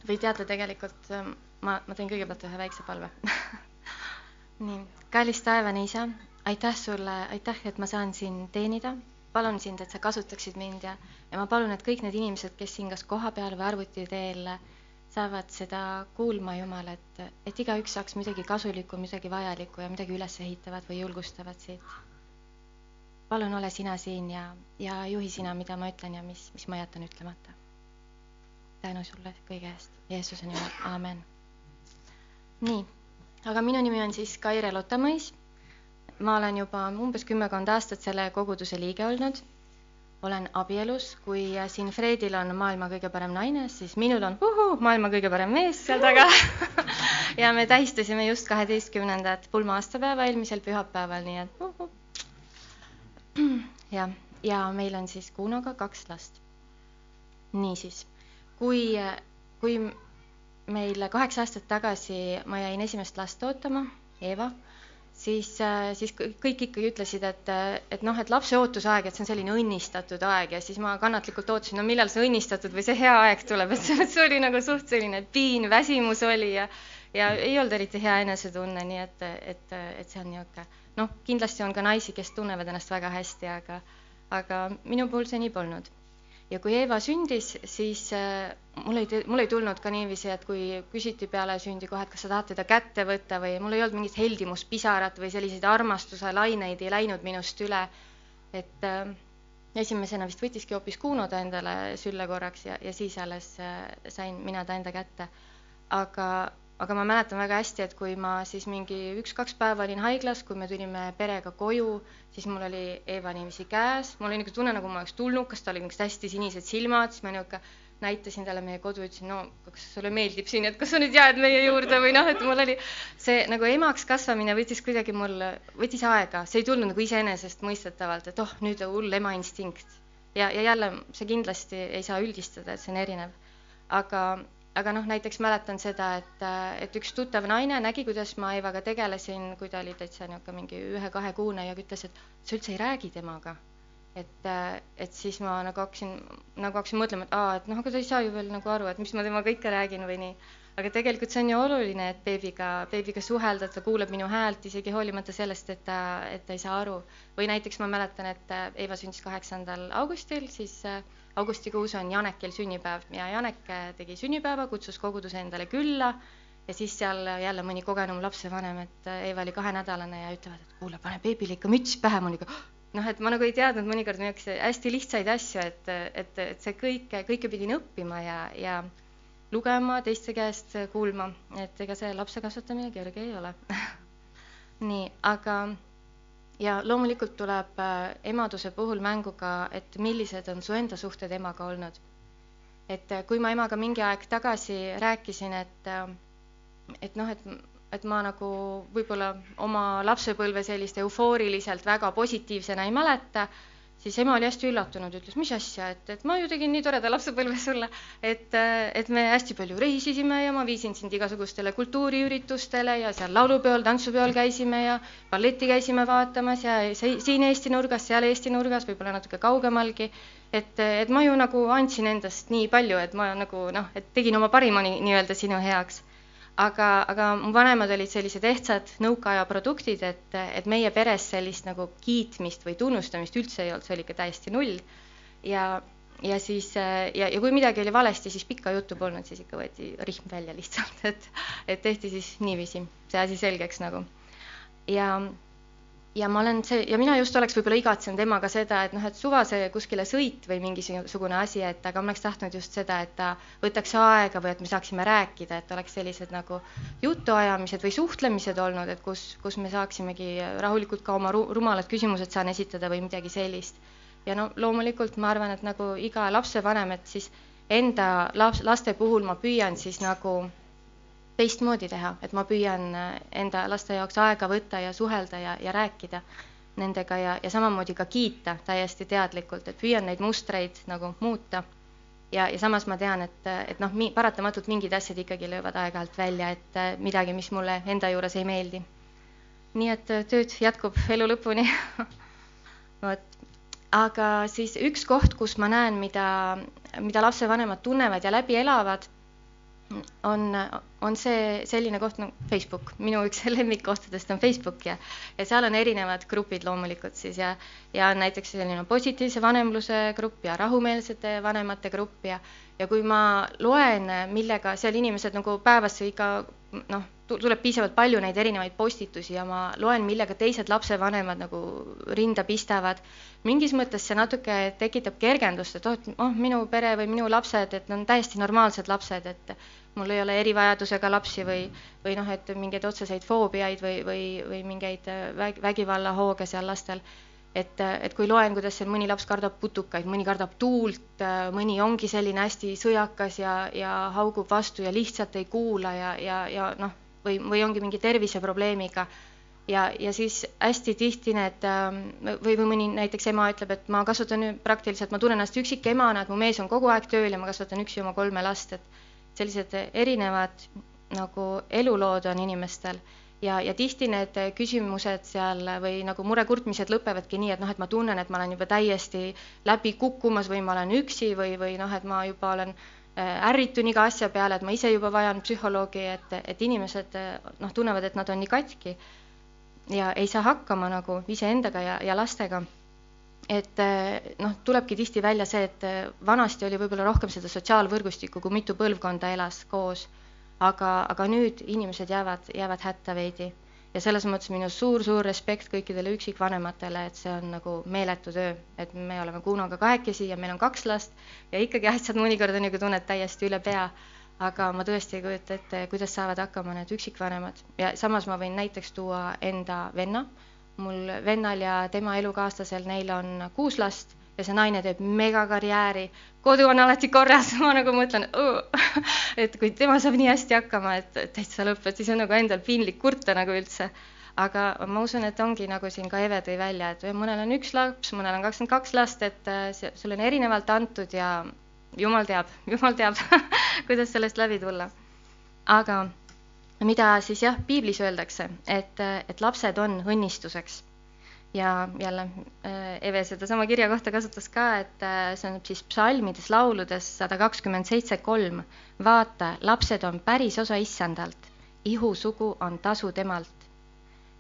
või teate, tegelikult ähm, ma, ma teen kõigepealt ühe väikse palve nii, kallis taevane isa, aitäh sulle, aitäh, et ma saan sind teenida. palun sind, et sa kasutaksid mind ja, ja ma palun, et kõik need inimesed, kes siin kas kohapeal või arvuti teel saavad seda kuulma, Jumal, et, igaüks saaks midagi kasulikku, midagi vajalikku ja midagi üles ehitavat või julgustavat siit. palun ole sina siin ja, ja juhi sina, mida ma ütlen ja mis, mis ma jätan ütlemata. tänu sulle kõige eest, Jeesuse nimel, aamen. nii, aga minu nimi on siis Kaire Lotamõis. ma olen juba umbes kümmekond aastat selle koguduse liige olnud olen abielus, kui siin Fredil on maailma kõige parem naine, siis minul on uhuu, maailma kõige parem mees seal taga ja me tähistasime just kaheteistkümnendat pulma aastapäeva eelmisel pühapäeval, nii et uhuu. jah, ja meil on siis Kunoga kaks last. niisiis, kui, kui meil kaheksa aastat tagasi ma jäin esimest last ootama, Eeva siis, äh, siis kõik ikkagi ütlesid, et, et noh, et lapse ootusaeg, et see on selline õnnistatud aeg ja siis ma kannatlikult ootasin, no millal see õnnistatud või see hea aeg tuleb, et see, see oli nagu suht selline piin, väsimus oli ja ja ei olnud eriti hea enesetunne, nii et, et, et see on niisugune noh, kindlasti on ka naisi, kes tunnevad ennast väga hästi, aga aga minu puhul see nii polnud ja kui Eeva sündis, siis äh, mul ei, mul ei tulnud ka niiviisi, et kui küsiti peale sündi kohe, et kas sa tahad teda kätte võtta või mul ei olnud mingit heldimuspisarat või selliseid armastuse laineid ei läinud minust üle. et äh, esimesena vist võttiski hoopis Kuno ta endale sülle korraks ja, ja siis alles äh, sain mina ta enda kätte. aga aga ma mäletan väga hästi, et kui ma siis mingi üks-kaks päeva olin haiglas, kui me tulime perega koju, siis mul oli Eeva niiviisi käes, mul oli niisugune tunne, nagu ma oleks tulnukas, tal olid niisugused hästi sinised silmad, siis ma niisugune näitasin talle meie kodu, ütlesin, no kas sulle meeldib siin, et kas sa nüüd jääd meie juurde või noh, et mul oli see nagu emaks kasvamine võttis kuidagi mul, võttis aega, see ei tulnud nagu iseenesestmõistetavalt, et oh, nüüd hull ema instinkt. ja, ja jälle see kindlasti ei saa üldistada, et see on erinev. aga aga noh, näiteks mäletan seda, et, et üks tuttav naine nägi, kuidas ma Eevaga tegelesin, kui ta oli täitsa niisugune mingi ühe-kahekuune ja ütles, et sa üldse ei räägi temaga. et, et siis ma nagu hakkasin, nagu hakkasin mõtlema, et aa, et noh, aga ta ei saa ju veel nagu aru, et mis ma temaga ikka räägin või nii. aga tegelikult see on ju oluline, et beebiga, beebiga suhelda, ta kuuleb minu häält isegi hoolimata sellest, et ta, et ta ei saa aru. või näiteks ma mäletan, et Eeva sündis kaheksandal augustil, siis äh, augustikuus on Janekil sünnipäev ja Janek tegi sünnipäeva, kutsus koguduse endale külla ja siis seal jälle mõni kogenum lapsevanem, et Eeva oli kahenädalane ja ütlevad, et kuule, pane beebile ikka müts pähe, mul ikka noh, et ma nagu ei teadnud mõnikord niisuguseid hästi lihtsaid asju, et, et, et see kõike, kõike pidin õppima ja, ja lugema, teiste käest kuulma, et ega see lapse kasvatamine kerge ei ole. Nii, aga ja loomulikult tuleb äh, emaduse puhul mängu ka, et millised on su enda suhted emaga olnud. et äh, kui ma emaga mingi aeg tagasi rääkisin, et, äh, et noh, et, et ma nagu võib-olla oma lapsepõlve sellist eufooriliselt väga positiivsena ei mäleta siis ema oli hästi üllatunud, ütles, mis asja, et, et ma ju tegin nii toreda lapsepõlve sulle, et, et me hästi palju reisisime ja ma viisin sind igasugustele kultuuriüritustele ja seal laulupeol, tantsupeol käisime ja balletti käisime vaatamas ja siin Eesti nurgas, seal Eesti nurgas, võib-olla natuke kaugemalgi. et, et ma ju nagu andsin endast nii palju, et ma nagu noh, et tegin oma parima nii-öelda sinu heaks aga, aga mu vanemad olid sellised ehtsad nõukaaja produktid, et, et meie peres sellist nagu kiitmist või tunnustamist üldse ei olnud, see oli ikka täiesti null. ja, ja siis ja, ja kui midagi oli valesti, siis pikka juttu polnud, siis ikka võeti rihm välja lihtsalt, et, et tehti siis niiviisi see asi selgeks nagu. ja ja ma olen see ja mina just oleks võib-olla igatsenud emaga seda, et noh, et suva see kuskile sõit või mingisugune asi, et aga ma oleks tahtnud just seda, et ta võtaks aega või et me saaksime rääkida, et oleks sellised nagu jutuajamised või suhtlemised olnud, et kus, kus me saaksimegi rahulikult ka oma rumalad küsimused saan esitada või midagi sellist. ja no loomulikult ma arvan, et nagu iga lapsevanem, et siis enda laps, laste puhul ma püüan siis nagu teistmoodi teha, et ma püüan äh, enda laste jaoks aega võtta ja suhelda ja, ja rääkida nendega ja, ja samamoodi ka kiita täiesti teadlikult, et püüan neid mustreid nagu muuta. ja, ja samas ma tean, et, et noh, paratamatult mingid asjad ikkagi löövad aeg-ajalt välja, et äh, midagi, mis mulle enda juures ei meeldi. nii et äh, tööd jätkub elu lõpuni vot, aga siis üks koht, kus ma näen, mida, mida lapsevanemad tunnevad ja läbi elavad on, on see selline koht nagu Facebook, minu üks lemmikkohtadest on Facebook ja, ja seal on erinevad grupid loomulikult siis ja, ja on näiteks selline positiivse vanemluse grupp ja rahumeelsete vanemate grupp ja, ja kui ma loen, millega seal inimesed nagu päevas ikka noh, tuleb piisavalt palju neid erinevaid postitusi ja ma loen, millega teised lapsevanemad nagu rinda pistavad. mingis mõttes see natuke tekitab kergendust, et oh, et oh, minu pere või minu lapsed, et nad on täiesti normaalsed lapsed, et mul ei ole erivajadusega lapsi või, või noh, et mingeid otseseid foobiaid või, või, või mingeid väg, vägivallahooge seal lastel et, et kui loen, kuidas seal mõni laps kardab putukaid, mõni kardab tuult, mõni ongi selline hästi sõjakas ja, ja haugub vastu ja lihtsalt ei kuula ja, ja, ja noh, või, või ongi mingi terviseprobleemiga. ja, ja siis hästi tihti need või, või mõni näiteks ema ütleb, et ma kasvatan praktiliselt, ma tunnen ennast üksikemana, et mu mees on kogu aeg tööl ja ma kasvatan üksi oma kolme last, et sellised erinevad nagu elulood on inimestel ja, ja tihti need küsimused seal või nagu murekurtmised lõpevadki nii, et noh, et ma tunnen, et ma olen juba täiesti läbi kukkumas või ma olen üksi või, või noh, et ma juba olen äh, ärritun iga asja peale, et ma ise juba vajan psühholoogi, et, et inimesed noh, tunnevad, et nad on nii katki ja ei saa hakkama nagu iseendaga ja, ja lastega. et äh, noh, tulebki tihti välja see, et äh, vanasti oli võib-olla rohkem seda sotsiaalvõrgustikku, kui mitu põlvkonda elas koos aga, aga nüüd inimesed jäävad, jäävad hätta veidi. ja selles mõttes minu suur-suur respekt kõikidele üksikvanematele, et see on nagu meeletu töö, et me oleme Kunoga kahekesi ja meil on kaks last ja ikkagi asjad mõnikord on nagu tunned täiesti üle pea. aga ma tõesti ei kujuta ette, kuidas saavad hakkama need üksikvanemad ja samas ma võin näiteks tuua enda venna. mul vennal ja tema elukaaslasel, neil on kuus last ja see naine teeb megakarjääri, kodu on alati korras, ma nagu mõtlen, et kui tema saab nii hästi hakkama, et täitsa lõpp, et siis on nagu endal piinlik kurta nagu üldse. aga ma usun, et ongi nagu siin ka Eve tõi välja, et mõnel on üks laps, mõnel on kakskümmend kaks last, et äh, sulle on erinevalt antud ja jumal teab, jumal teab kuidas sellest läbi tulla. aga mida siis jah, piiblis öeldakse, et, et lapsed on õnnistuseks ja jälle äh, Eve sedasama kirja kohta kasutas ka, et äh, see on siis psalmides, lauludes sada kakskümmend seitse kolm. vaata, lapsed on päris osa issandalt, ihusugu on tasu temalt.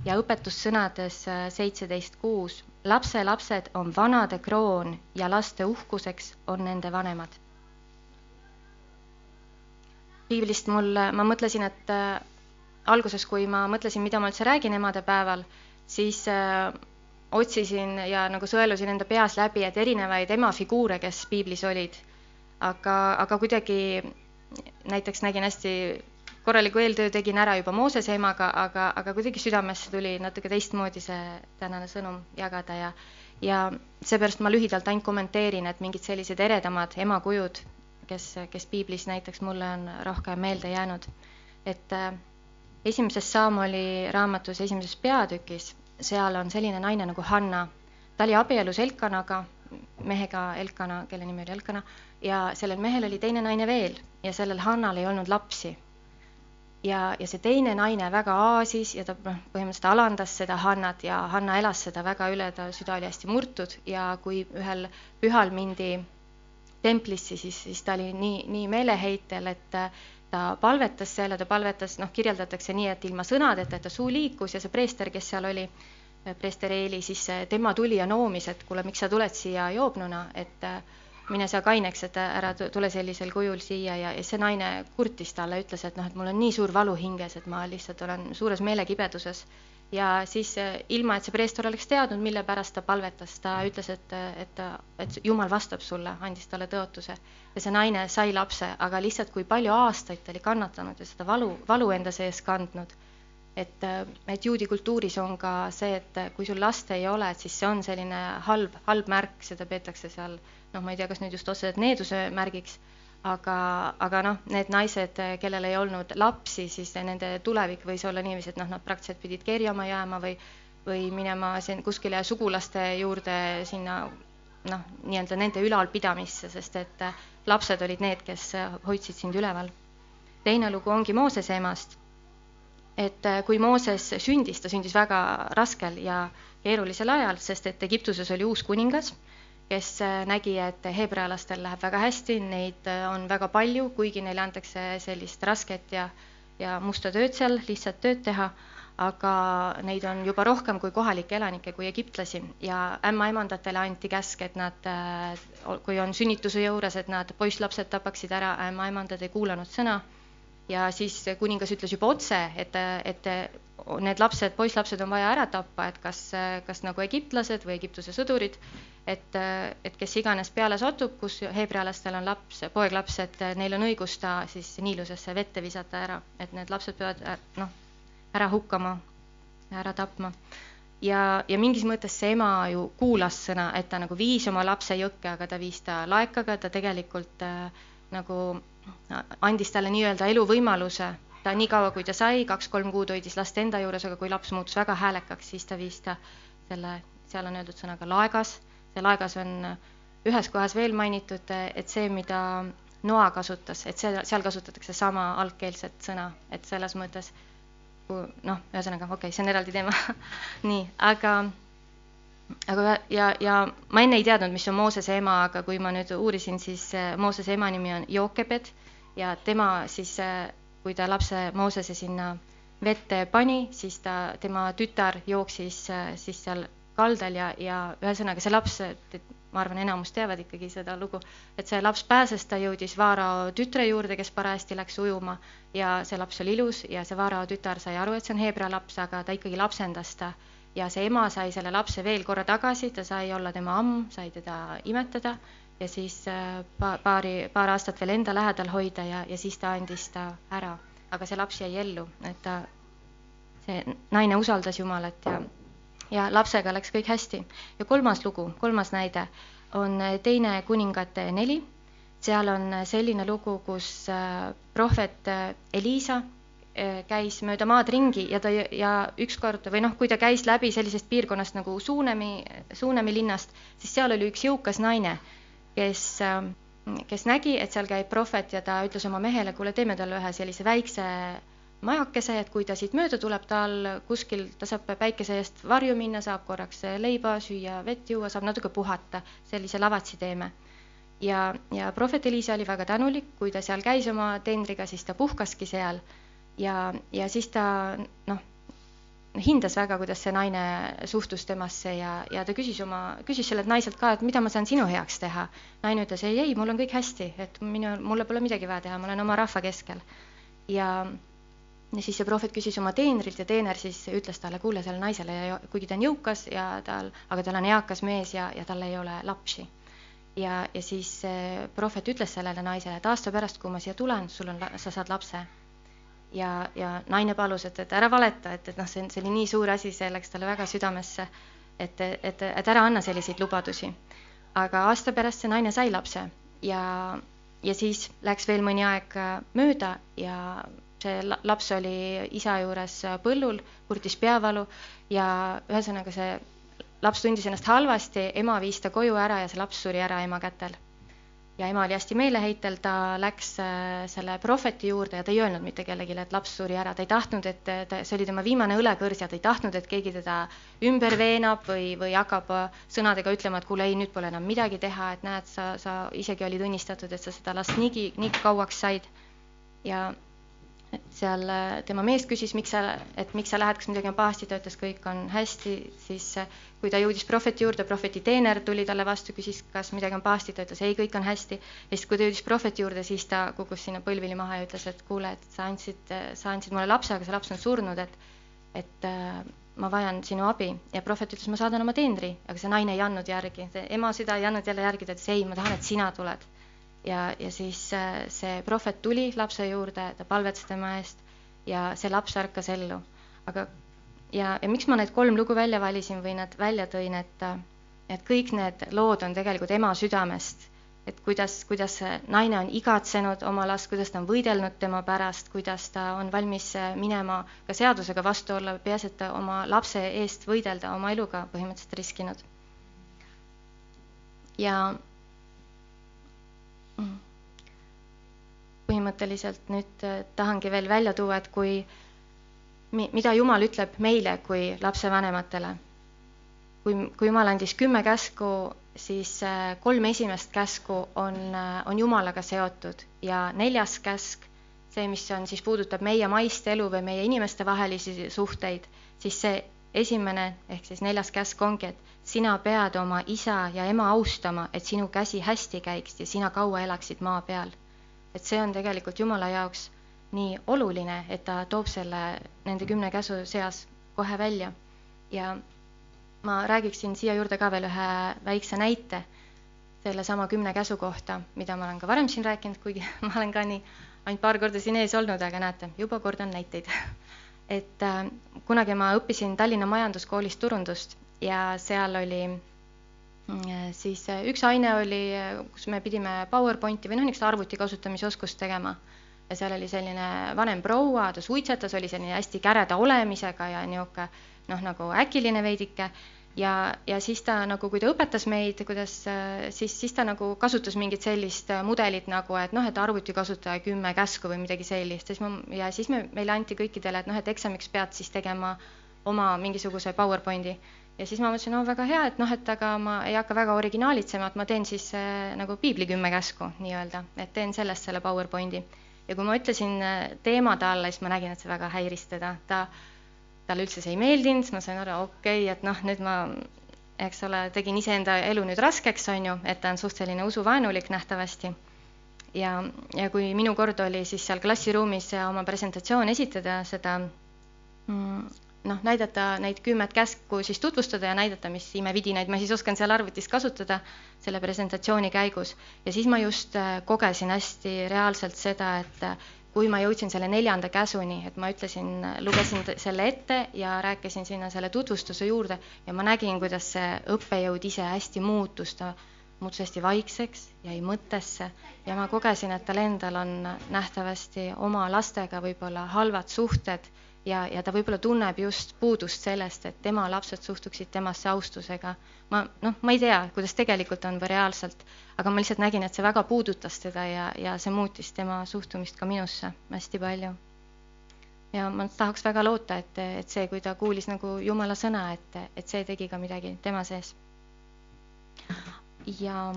ja õpetussõnades äh, seitseteist kuus, lapselapsed on vanade kroon ja laste uhkuseks on nende vanemad. piiblist mul, ma mõtlesin, et alguses, kui ma mõtlesin, mida ma üldse räägin emadepäeval, siis otsisin ja nagu sõelusin enda peas läbi, et erinevaid emafiguure, kes piiblis olid. aga, aga kuidagi näiteks nägin hästi korraliku eeltöö tegin ära juba Moosese emaga, aga, aga kuidagi südamesse tuli natuke teistmoodi see tänane sõnum jagada ja ja seepärast ma lühidalt ainult kommenteerin, et mingid sellised eredamad emakujud, kes, kes piiblis näiteks mulle on rohkem meelde jäänud. et äh, esimeses Saamoli raamatus esimeses peatükis seal on selline naine nagu Hanna. ta oli abielus Elkanaga, mehega Elkana, kelle nimi oli Elkana, ja sellel mehel oli teine naine veel ja sellel Hannal ei olnud lapsi. ja, ja see teine naine väga aasis ja ta noh, põhimõtteliselt alandas seda Hannat ja Hanna elas seda väga üle, ta süda oli hästi murtud ja kui ühel pühal mindi templisse, siis, siis ta oli nii, nii meeleheitel, et ta palvetas seal ja ta palvetas, noh, kirjeldatakse nii, et ilma sõnadeta, et ta suu liikus ja see preester, kes seal oli, preester Eeli, siis tema tuli ja noomis, et kuule, miks sa tuled siia joobnuna, et äh, mine sa kaineks, et ära tule sellisel kujul siia ja, ja see naine kurtis talle, ütles, et noh, et mul on nii suur valu hinges, et ma lihtsalt olen suures meelekibeduses ja siis eh, ilma, et see preester oleks teadnud, mille pärast ta palvetas, ta ütles, et, et, et Jumal vastab sulle, andis talle tõotuse. ja see naine sai lapse, aga lihtsalt kui palju aastaid ta oli kannatanud ja seda valu, valu enda sees kandnud. et, et juudi kultuuris on ka see, et kui sul last ei ole, et siis see on selline halb, halb märk, seda peetakse seal noh, ma ei tea, kas nüüd just otseselt needuse märgiks aga, aga noh, need naised, kellel ei olnud lapsi, siis nende tulevik võis olla niiviisi, et noh, nad praktiliselt pidid kerjama jääma või, või minema siin kuskile sugulaste juurde sinna noh, nii-öelda nende ülalpidamisse, sest et lapsed olid need, kes hoidsid sind üleval. teine lugu ongi Moosese emast. et kui Mooses sündis, ta sündis väga raskel ja keerulisel ajal, sest et Egiptuses oli uus kuningas kes äh, nägi, et heebrealastel läheb väga hästi, neid äh, on väga palju, kuigi neile antakse sellist rasket ja, ja musta tööd seal, lihtsalt tööd teha, aga neid on juba rohkem kui kohalikke elanikke, kui egiptlasi. Ja ämmaemandatele anti käsk, et nad, äh, kui on sünnituse juures, et nad poisslapsed tapaksid ära, ämmaemandad ei kuulanud sõna. Ja siis kuningas ütles juba otse, et, et need lapsed, poisslapsed on vaja ära tappa, et kas, kas nagu egiptlased või Egiptuse sõdurid, et, et kes iganes peale satub, kus heebrealastel on laps, poeglaps, et neil on õigus ta siis Niilusesse vette visata ära, et need lapsed peavad noh, ära hukkama, ära tapma. ja, ja mingis mõttes see ema ju kuulas sõna, et ta nagu viis oma lapse jõkke, aga ta viis ta laekaga, ta tegelikult äh, nagu andis talle nii-öelda eluvõimaluse. Ta niikaua, kui ta sai, kaks-kolm kuud hoidis last enda juures, aga kui laps muutus väga häälekaks, siis ta viis ta selle, seal on öeldud sõnaga laegas, see laegas on ühes kohas veel mainitud, et see, mida Noa kasutas, et see, seal kasutatakse sama algkeelset sõna, et selles mõttes noh, ühesõnaga okei okay,, see on eraldi teema. Nii, aga aga ja, ja ma enne ei teadnud, mis on Moosese ema, aga kui ma nüüd uurisin, siis Moosese ema nimi on Jookebed ja tema siis kui ta lapse Moosese sinna vette pani, siis ta, tema tütar jooksis äh, siis seal kaldal ja, ja ühesõnaga see laps, ma arvan, enamus teavad ikkagi seda lugu, et see laps pääses, ta jõudis Vaarao tütre juurde, kes parajasti läks ujuma ja see laps oli ilus ja see Vaarao tütar sai aru, et see on Heebrea laps, aga ta ikkagi lapsendas ta ja see ema sai selle lapse veel korra tagasi, ta sai olla tema amm, sai teda imetada ja siis äh, pa-, paari, paar aastat veel enda lähedal hoida ja, ja siis ta andis ta ära. aga see laps jäi ellu, et ta, see naine usaldas Jumalat ja, ja lapsega läks kõik hästi. ja kolmas lugu, kolmas näide on teine kuningate neli. seal on selline lugu, kus äh, prohvet äh, Elisa käis mööda maad ringi ja ta ja ükskord või noh, kui ta käis läbi sellisest piirkonnast nagu Suunemi, Suunemi linnast, siis seal oli üks jõukas naine kes, ähm, kes nägi, et seal käib prohvet ja ta ütles oma mehele, kuule, teeme talle ühe sellise väikse majakese, et kui ta siit mööda tuleb, tal kuskil, ta saab päikese eest varju minna, saab korraks leiba süüa, vett juua, saab natuke puhata, sellise lavatsi teeme. ja, ja prohvet Elisa oli väga tänulik, kui ta seal käis oma teenriga, siis ta puhkaski seal ja, ja siis ta noh, hindas väga, kuidas see naine suhtus temasse ja, ja ta küsis oma, küsis sellelt naiselt ka, et mida ma saan sinu heaks teha. naine ütles ei, ei, mul on kõik hästi, et minu, mulle pole midagi vaja teha, ma olen oma rahva keskel. ja, ja siis see prohvet küsis oma teenrilt ja teener siis ütles talle, kuule, sellele naisele, kuigi ta on jõukas ja tal, aga tal on eakas mees ja, ja tal ei ole lapsi. ja, ja siis prohvet ütles sellele naisele, et aasta pärast, kui ma siia tulen, sul on, sa saad lapse ja, ja naine palus, et, et ära valeta, et, et noh, see on, see oli nii suur asi, see läks talle väga südamesse, et, et, et ära anna selliseid lubadusi. aga aasta pärast see naine sai lapse ja, ja siis läks veel mõni aeg mööda ja see laps oli isa juures põllul, kurtis peavalu ja ühesõnaga see laps tundis ennast halvasti, ema viis ta koju ära ja see laps suri ära ema kätel ja ema oli hästi meeleheitel, ta läks äh, selle prohveti juurde ja ta ei öelnud mitte kellelegi, et laps suri ära, ta ei tahtnud, et ta, see oli tema viimane õlekõrs ja ta ei tahtnud, et keegi teda ümber veenab või, või hakkab äh, sõnadega ütlema, et kuule, ei, nüüd pole enam midagi teha, et näed, sa, sa isegi olid õnnistatud, et sa seda last niigi, nii kauaks said. ja seal äh, tema mees küsis, miks sa, et miks sa lähed, kas midagi on pahasti, ta ütles, kõik on hästi, siis äh, kui ta jõudis prohveti juurde, prohveti teener tuli talle vastu, küsis, kas midagi on pahasti, ta ütles ei, kõik on hästi. ja siis, kui ta jõudis prohveti juurde, siis ta kukkus sinna põlvili maha ja ütles, et kuule, et sa andsid, äh, sa andsid mulle lapse, aga see laps on surnud, et, et ma vajan sinu abi. Ja prohvet ütles, ma saadan oma teenri, aga see naine ei andnud järgi, ema süda ei andnud jälle järgi, ta ütles ei, ma tahan, et sina tuled ja, ja siis äh, see prohvet tuli lapse juurde, ta palvetas tema eest ja see laps ärkas ellu. aga ja, ja miks ma need kolm lugu välja valisin või nad välja tõin, et, et kõik need lood on tegelikult ema südamest, et kuidas, kuidas naine on igatsenud oma last, kuidas ta on võidelnud tema pärast, kuidas ta on valmis äh, minema ka seadusega vastu olla, peaasi, et ta oma lapse eest võidelda, oma eluga põhimõtteliselt riskinud. ja põhimõtteliselt nüüd äh, tahangi veel välja tuua, et kui, mida Jumal ütleb meile kui lapsevanematele. kui, kui Jumal andis kümme käsku, siis äh, kolm esimest käsku on, äh, on Jumalaga seotud ja neljas käsk, see, mis on, siis puudutab meie maist elu või meie inimeste vahelisi suhteid, siis see esimene ehk siis neljas käsk ongi, et sina pead oma isa ja ema austama, et sinu käsi hästi käiks ja sina kaua elaksid maa peal. et see on tegelikult Jumala jaoks nii oluline, et ta toob selle nende kümne käsu seas kohe välja. ja ma räägiksin siia juurde ka veel ühe väikse näite sellesama kümne käsu kohta, mida ma olen ka varem siin rääkinud, kuigi ma olen ka nii ainult paar korda siin ees olnud, aga näete, juba kordan näiteid. et äh, kunagi ma õppisin Tallinna Majanduskoolis turundust ja seal oli äh, siis äh, üks aine oli, kus me pidime PowerPointi või noh, niisugust arvuti kasutamise oskust tegema. ja seal oli selline vanem proua, ta suitsetas, oli selline hästi käreda olemisega ja niisugune noh, nagu äkiline veidike ja, ja siis ta nagu, kui ta õpetas meid, kuidas siis, siis ta nagu kasutas mingit sellist mudelit nagu, et noh, et arvutikasutaja kümme käsku või midagi sellist, siis ma ja siis me, meile anti kõikidele, et noh, et eksamiks pead siis tegema oma mingisuguse PowerPointi. Ja siis ma mõtlesin, no väga hea, et noh, et aga ma ei hakka väga originaalitsema, et ma teen siis äh, nagu piibli kümme käsku nii-öelda, et teen sellest selle PowerPointi. ja kui ma ütlesin teema talle, siis ma nägin, et see väga häiris teda, ta, ta talle üldse see ei meeldinud, siis ma sain aru, okei okay,, et noh, nüüd ma, eks ole, tegin iseenda elu nüüd raskeks, on ju, et ta on suht selline usuvaenulik nähtavasti. ja, ja kui minu kord oli siis seal klassiruumis oma presentatsioon esitada, seda mm, noh, näidata neid kümmet käsku siis tutvustada ja näidata, mis imevidinaid ma siis oskan seal arvutis kasutada selle presentatsiooni käigus. ja siis ma just äh, kogesin hästi reaalselt seda, et kui ma jõudsin selle neljanda käsuni, et ma ütlesin, lugesin selle ette ja rääkisin sinna selle tutvustuse juurde ja ma nägin, kuidas see õppejõud ise hästi muutus, ta muutus hästi vaikseks, jäi mõttesse ja ma kogesin, et tal endal on nähtavasti oma lastega võib-olla halvad suhted ja, ja ta võib-olla tunneb just puudust sellest, et tema lapsed suhtuksid temasse austusega. ma noh, ma ei tea, kuidas tegelikult on või reaalselt, aga ma lihtsalt nägin, et see väga puudutas teda ja, ja see muutis tema suhtumist ka minusse hästi palju. ja ma tahaks väga loota, et, et see, kui ta kuulis nagu Jumala sõna, et, et see tegi ka midagi tema sees. ja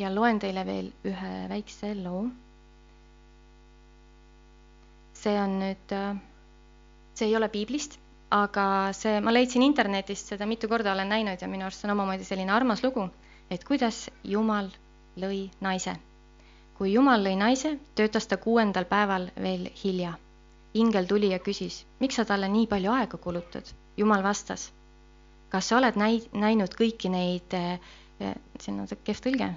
ja loen teile veel ühe väikse loo see on nüüd, äh, see ei ole piiblist, aga see, ma leidsin internetist seda mitu korda olen näinud ja minu arust see on omamoodi selline armas lugu, et kuidas Jumal lõi naise. kui Jumal lõi naise, töötas ta kuuendal päeval veel hilja. ingel tuli ja küsis, miks sa talle nii palju aega kulutad? Jumal vastas, kas sa oled näi-, näinud kõiki neid, äh, see on kehv tõlge,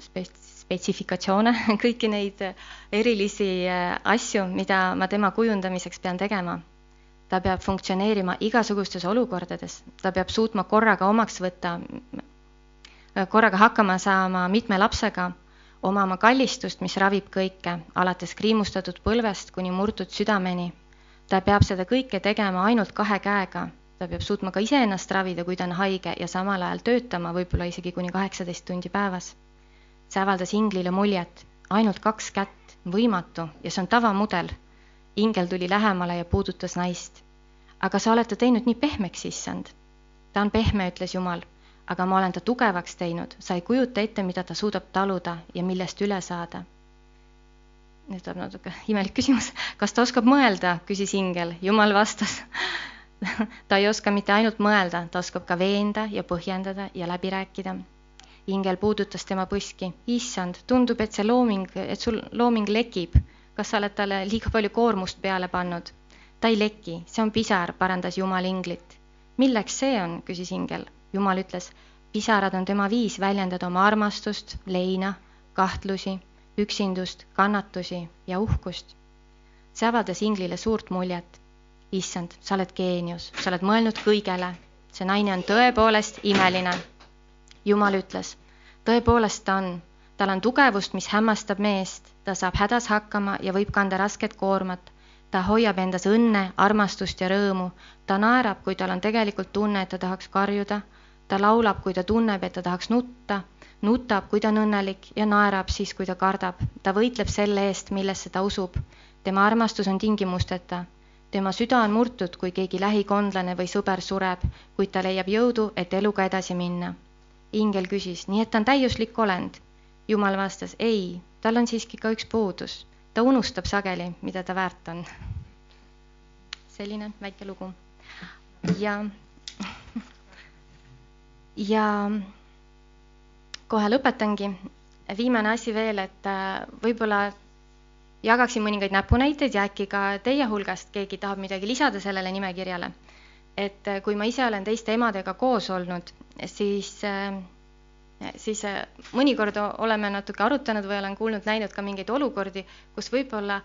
spetsifikatsioone, kõiki neid erilisi äh, asju, mida ma tema kujundamiseks pean tegema. ta peab funktsioneerima igasugustes olukordades, ta peab suutma korraga omaks võtta, korraga hakkama saama mitme lapsega, omama kallistust, mis ravib kõike, alates kriimustatud põlvest kuni murtud südameni. ta peab seda kõike tegema ainult kahe käega, ta peab suutma ka iseennast ravida, kui ta on haige ja samal ajal töötama võib-olla isegi kuni kaheksateist tundi päevas see avaldas inglile muljet, ainult kaks kätt, võimatu ja see on tavamudel. ingel tuli lähemale ja puudutas naist. aga sa oled ta teinud nii pehmeks, issand. ta on pehme, ütles Jumal, aga ma olen ta tugevaks teinud, sa ei kujuta ette, mida ta suudab taluda ja millest üle saada. nüüd tuleb natuke imelik küsimus, kas ta oskab mõelda, küsis ingel, Jumal vastas ta ei oska mitte ainult mõelda, ta oskab ka veenda ja põhjendada ja läbi rääkida ingel puudutas tema põski. issand, tundub, et see looming, et sul looming lekib. kas sa oled talle liiga palju koormust peale pannud? ta ei leki, see on pisar, parandas Jumal inglit. milleks see on, küsis ingel. Jumal ütles, pisarad on tema viis väljendada oma armastust, leina, kahtlusi, üksindust, kannatusi ja uhkust. see avaldas inglile suurt muljet. Issand, sa oled geenius, sa oled mõelnud kõigele. see naine on tõepoolest imeline Jumal ütles, tõepoolest ta on, tal on tugevust, mis hämmastab meest, ta saab hädas hakkama ja võib kanda rasket koormat. ta hoiab endas õnne, armastust ja rõõmu. ta naerab, kui tal on tegelikult tunne, et ta tahaks karjuda. ta laulab, kui ta tunneb, et ta tahaks nutta. nutab, kui ta on õnnelik ja naerab siis, kui ta kardab. ta võitleb selle eest, millesse ta usub. tema armastus on tingimusteta tema süda on murtud, kui keegi lähikondlane või sõber sureb, kuid ta leiab jõudu, et eluga edasi minna ingel küsis, nii et ta on täiuslik olend. jumal vastas, ei, tal on siiski ka üks puudus. ta unustab sageli, mida ta väärt on. selline väike lugu. ja, ja kohe lõpetangi, viimane asi veel, et äh, võib-olla jagaksin mõningaid näpunäiteid ja äkki ka teie hulgast keegi tahab midagi lisada sellele nimekirjale. et äh, kui ma ise olen teiste emadega koos olnud, siis, siis mõnikord oleme natuke arutanud või olen kuulnud, näinud ka mingeid olukordi, kus võib-olla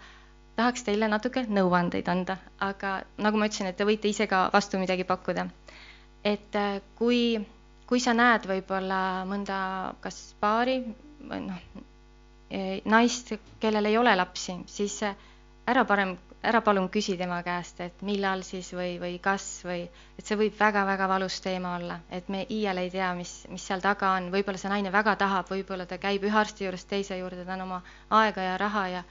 tahaks teile natuke nõuandeid anda, aga nagu ma ütlesin, et te võite ise ka vastu midagi pakkuda. et kui kui sa näed võib-olla mõnda kas paari noh, naist, kellel ei ole lapsi, siis ära parem, ära palun küsi tema käest, et millal siis või, või kas või, et see võib väga-väga valus teema olla, et me iial ei tea, mis, mis seal taga on, võib-olla see naine väga tahab, võib-olla ta käib ühe arsti juurest teise juurde, ta on oma aega ja raha ja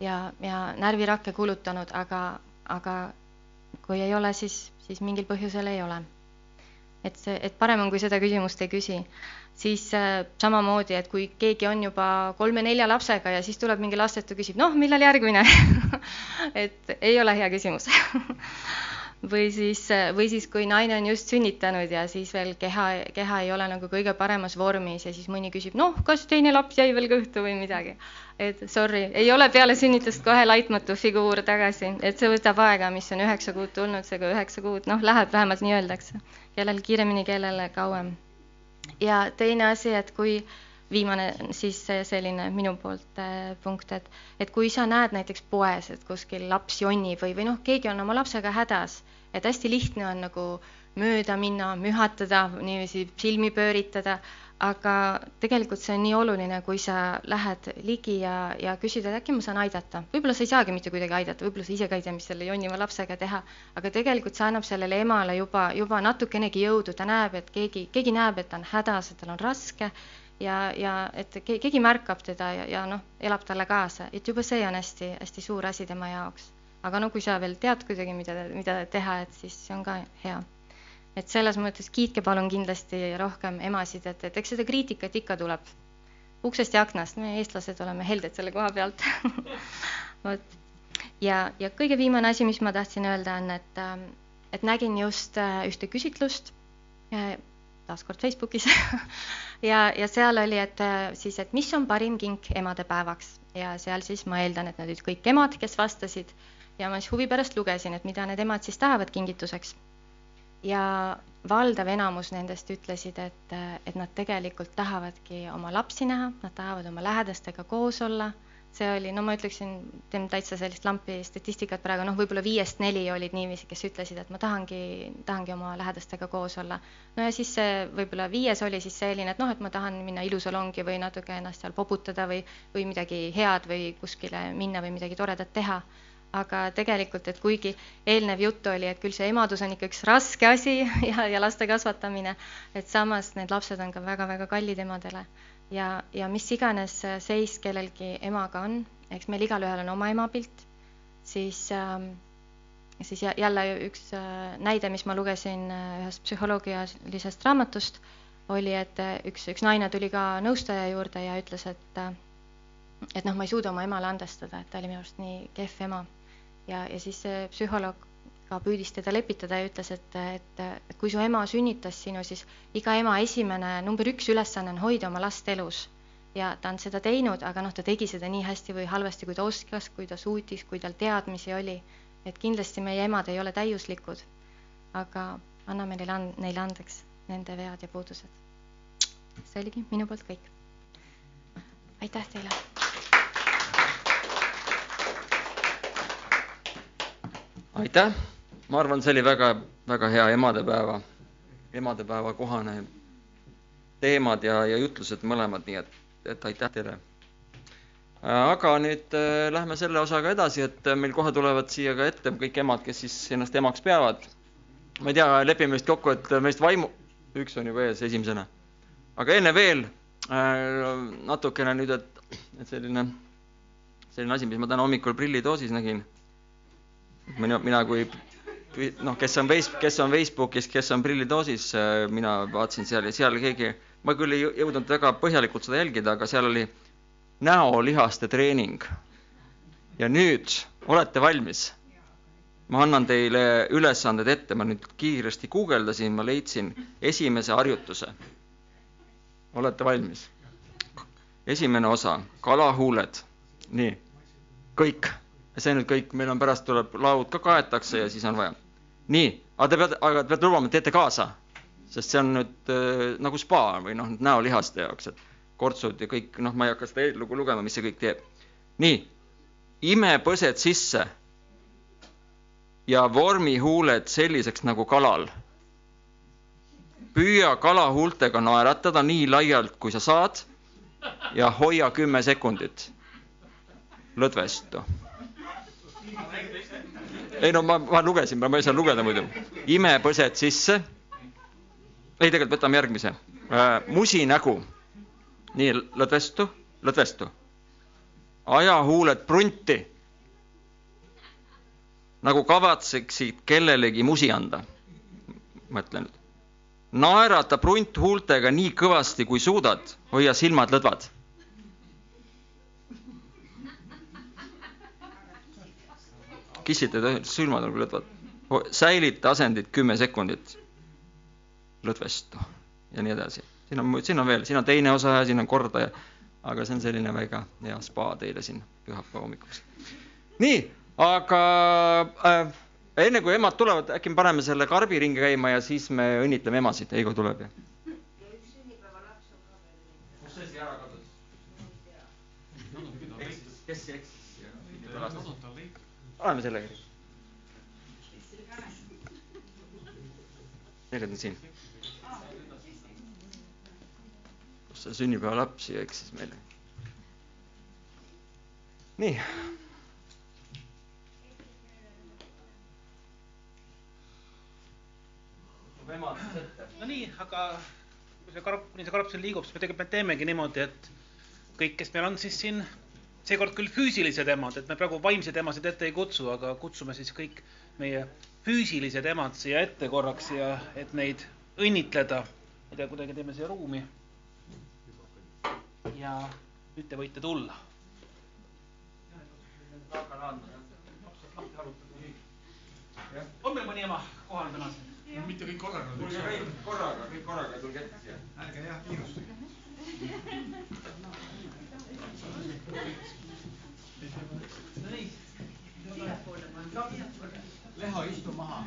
ja, ja närvirakke kulutanud, aga, aga kui ei ole, siis, siis mingil põhjusel ei ole et see, et parem on, kui seda küsimust ei küsi. Siis äh, samamoodi, et kui keegi on juba kolme-nelja lapsega ja siis tuleb mingi lastetu, küsib, noh, millal järgmine et ei ole hea küsimus või siis, või siis, kui naine on just sünnitanud ja siis veel keha, keha ei ole nagu kõige paremas vormis ja siis mõni küsib, noh, kas teine laps jäi veel kõhtu või midagi. et sorry, ei ole peale sünnitust kohe laitmatu figuur tagasi, et see võtab aega, mis on üheksa kuud tulnud, seega üheksa kuud, noh, läheb vähemalt nii öeldakse. kellel kiiremini, kellele kauem. Ja teine asi, et kui viimane siis selline minu poolt äh, punkt, et, et kui sa näed näiteks poes, et kuskil laps jonnib või, või noh, keegi on oma lapsega hädas, et hästi lihtne on nagu mööda minna, mühatada, niiviisi silmi pööritada, aga tegelikult see on nii oluline, kui sa lähed ligi ja, ja küsid, et äkki ma saan aidata. võib-olla sa ei saagi mitte kuidagi aidata, võib-olla sa ise ka ei tea, mis selle jonniva lapsega teha, aga tegelikult see annab sellele emale juba, juba natukenegi jõudu, ta näeb, et keegi, keegi näeb, et ta on hädas, et tal on raske ja, ja et keegi märkab teda ja, ja noh, elab talle kaasa, et juba see on hästi-hästi suur asi tema jaoks. aga no kui sa veel tead kuidagi, mida, mida teha, et siis see on ka hea. Et selles mõttes kiitke palun kindlasti rohkem emasid, et, et eks seda kriitikat ikka tuleb. Uksest ja aknast, me eestlased oleme helded selle koha pealt. Vot. ja, ja kõige viimane asi, mis ma tahtsin öelda, on, et, et nägin just äh, ühte küsitlust taaskord Facebookis. Ja, ja seal oli, et äh, siis, et mis on parim kink emadepäevaks ja seal siis ma eeldan, et need olid kõik emad, kes vastasid. Ja ma siis huvi pärast lugesin, et mida need emad siis tahavad kingituseks. Ja valdav enamus nendest ütlesid, et, et nad tegelikult tahavadki oma lapsi näha, nad tahavad oma lähedastega koos olla see oli, no ma ütleksin, teen täitsa sellist lampi statistikat praegu, noh, võib-olla viiest neli olid niiviisi, kes ütlesid, et ma tahangi, tahangi oma lähedastega koos olla. no ja siis see võib-olla viies oli siis selline, et noh, et ma tahan minna ilusalongi või natuke ennast seal poputada või, või midagi head või kuskile minna või midagi toredat teha. Aga tegelikult, et kuigi eelnev jutt oli, et küll see emadus on ikka üks raske asi ja, ja laste kasvatamine, et samas need lapsed on ka väga-väga kallid emadele ja, ja mis iganes seis kellelgi emaga on, eks meil igalühel on oma emapilt, siis äh,, siis jälle üks äh, näide, mis ma lugesin äh, ühest psühholoogilisest raamatust, oli, et äh, üks, üks naine tuli ka nõustaja juurde ja ütles, et et noh, ma ei suuda oma emale andestada, et ta oli minu arust nii kehv ema. Ja, ja siis see psühholoog ka püüdis teda lepitada ja ütles, et, et, et kui su ema sünnitas sinu, siis iga ema esimene, number üks ülesanne on hoida oma last elus. ja ta on seda teinud, aga noh, ta tegi seda nii hästi või halvasti, kui ta oskas, kui ta suutis, kui tal teadmisi oli. et kindlasti meie emad ei ole täiuslikud, aga anname neile and-, neile andeks nende vead ja puudused. see oligi minu poolt kõik. aitäh teile! Aitäh, ma arvan, see oli väga, väga hea emadepäeva, emadepäeva kohane teemad ja, ja jutlused mõlemad, nii et, et aitäh teile. aga nüüd äh, lähme selle osaga edasi, et meil kohe tulevad siia ka ette kõik emad, kes siis ennast emaks peavad. ma ei tea, lepime vist kokku, et meist vaimu, üks on juba ees esimesena. aga enne veel äh, natukene nüüd, et, et selline, selline asi, mis ma täna hommikul prillidoosis nägin mina, mina kui noh, kes on Face-, kes on Facebookis, kes on prillidoosis, äh, mina vaatasin seal ja seal keegi, ma küll ei jõudnud väga põhjalikult seda jälgida, aga seal oli näolihaste treening. ja nüüd olete valmis? ma annan teile ülesanded ette, ma nüüd kiiresti guugeldasin, ma leidsin esimese harjutuse. olete valmis? esimene osa, kalahuuled, nii, kõik. See nüüd kõik, meil on pärast tuleb, laud ka kaetakse ja siis on vaja. nii, aga te peate, aga te peate lubama, et teete kaasa, sest see on nüüd äh, nagu spa või noh, näolihaste jaoks, et kortsud ja kõik, noh, ma ei hakka seda eellugu lugema, mis see kõik teeb. nii, ime põsed sisse ja vormi huuled selliseks nagu kalal. püüa kala huultega naeratada nii laialt, kui sa saad ja hoia kümme sekundit. lõdvestu. Ei no ma, ma lugesin, ma ei saa lugeda muidu. ime põsed sisse. ei, tegelikult võtame järgmise äh,. musi nägu. nii, lõdvestu, lõdvestu. aja huuled prunti. nagu kavatseksid kellelegi musi anda. mõtle nüüd naerata prunthuultega nii kõvasti, kui suudad, hoia silmad lõdvad. Kissita silmad nagu lõdvad. säilita asendit kümme sekundit. lõdvestu ja nii edasi. siin on, siin on veel, siin on teine osa ja siin on kordaja. aga see on selline väga hea spa teile siin pühapäeva hommikuks. nii, aga äh, enne kui emad tulevad, äkki me paneme selle karbiringi käima ja siis me õnnitleme emasid, Heigo tuleb ja. kus see asi ära kadus? kes eksis? paneme selle kirja. tegelikult on siin. kus see sünnipäevalaps siia eksis meile? nii no nii, aga kui see karp, kuni see karp siin liigub, siis me tegelikult me teemegi niimoodi, et kõik, kes meil on siis siin, seekord küll füüsilised emad, et me praegu vaimseid emasid ette ei kutsu, aga kutsume siis kõik meie füüsilised emad siia ette korraks ja et neid õnnitleda. ma ei tea, kuidagi teeme siia ruumi. ja nüüd te võite tulla. on meil mõni ema kohal täna mitte kõik korraga. tulge kõik korraga, kõik korraga, tulge ette siia. ärge jah kiirustage. Leho, istu maha.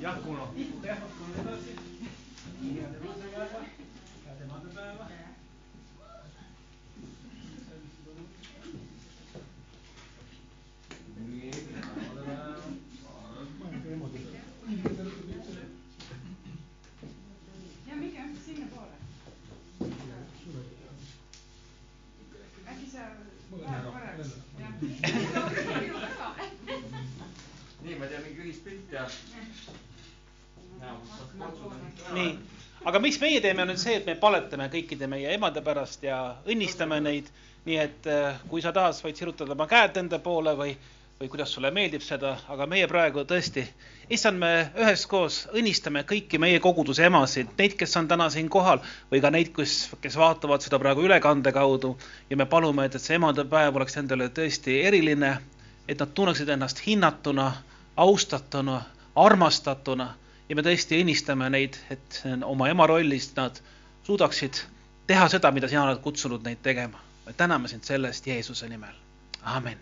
jah, Kuno. jah, Kuno edasi. head emadepäeva, head emadepäeva ja minge sinnapoole. äkki sa läheb korraks, jah. nii, ma teen mingi ühispilt ja. nii, aga miks meie teeme, on nüüd see, et me paletame kõikide meie emade pärast ja õnnistame neid. nii et äh, kui sa tahad, võid sirutada oma käed enda poole või, või kuidas sulle meeldib seda, aga meie praegu tõesti, issand, me üheskoos õnnistame kõiki meie koguduse emasid, neid, kes on täna siin kohal või ka neid, kes, kes vaatavad seda praegu ülekande kaudu. Ja me palume, et, et see emadepäev oleks endale tõesti eriline, et nad tunneksid ennast hinnatuna, austatuna, armastatuna ja me tõesti õnnistame neid, et oma ema rollist nad suudaksid teha seda, mida sina oled kutsunud neid tegema. me täname sind selle eest Jeesuse nimel. amin.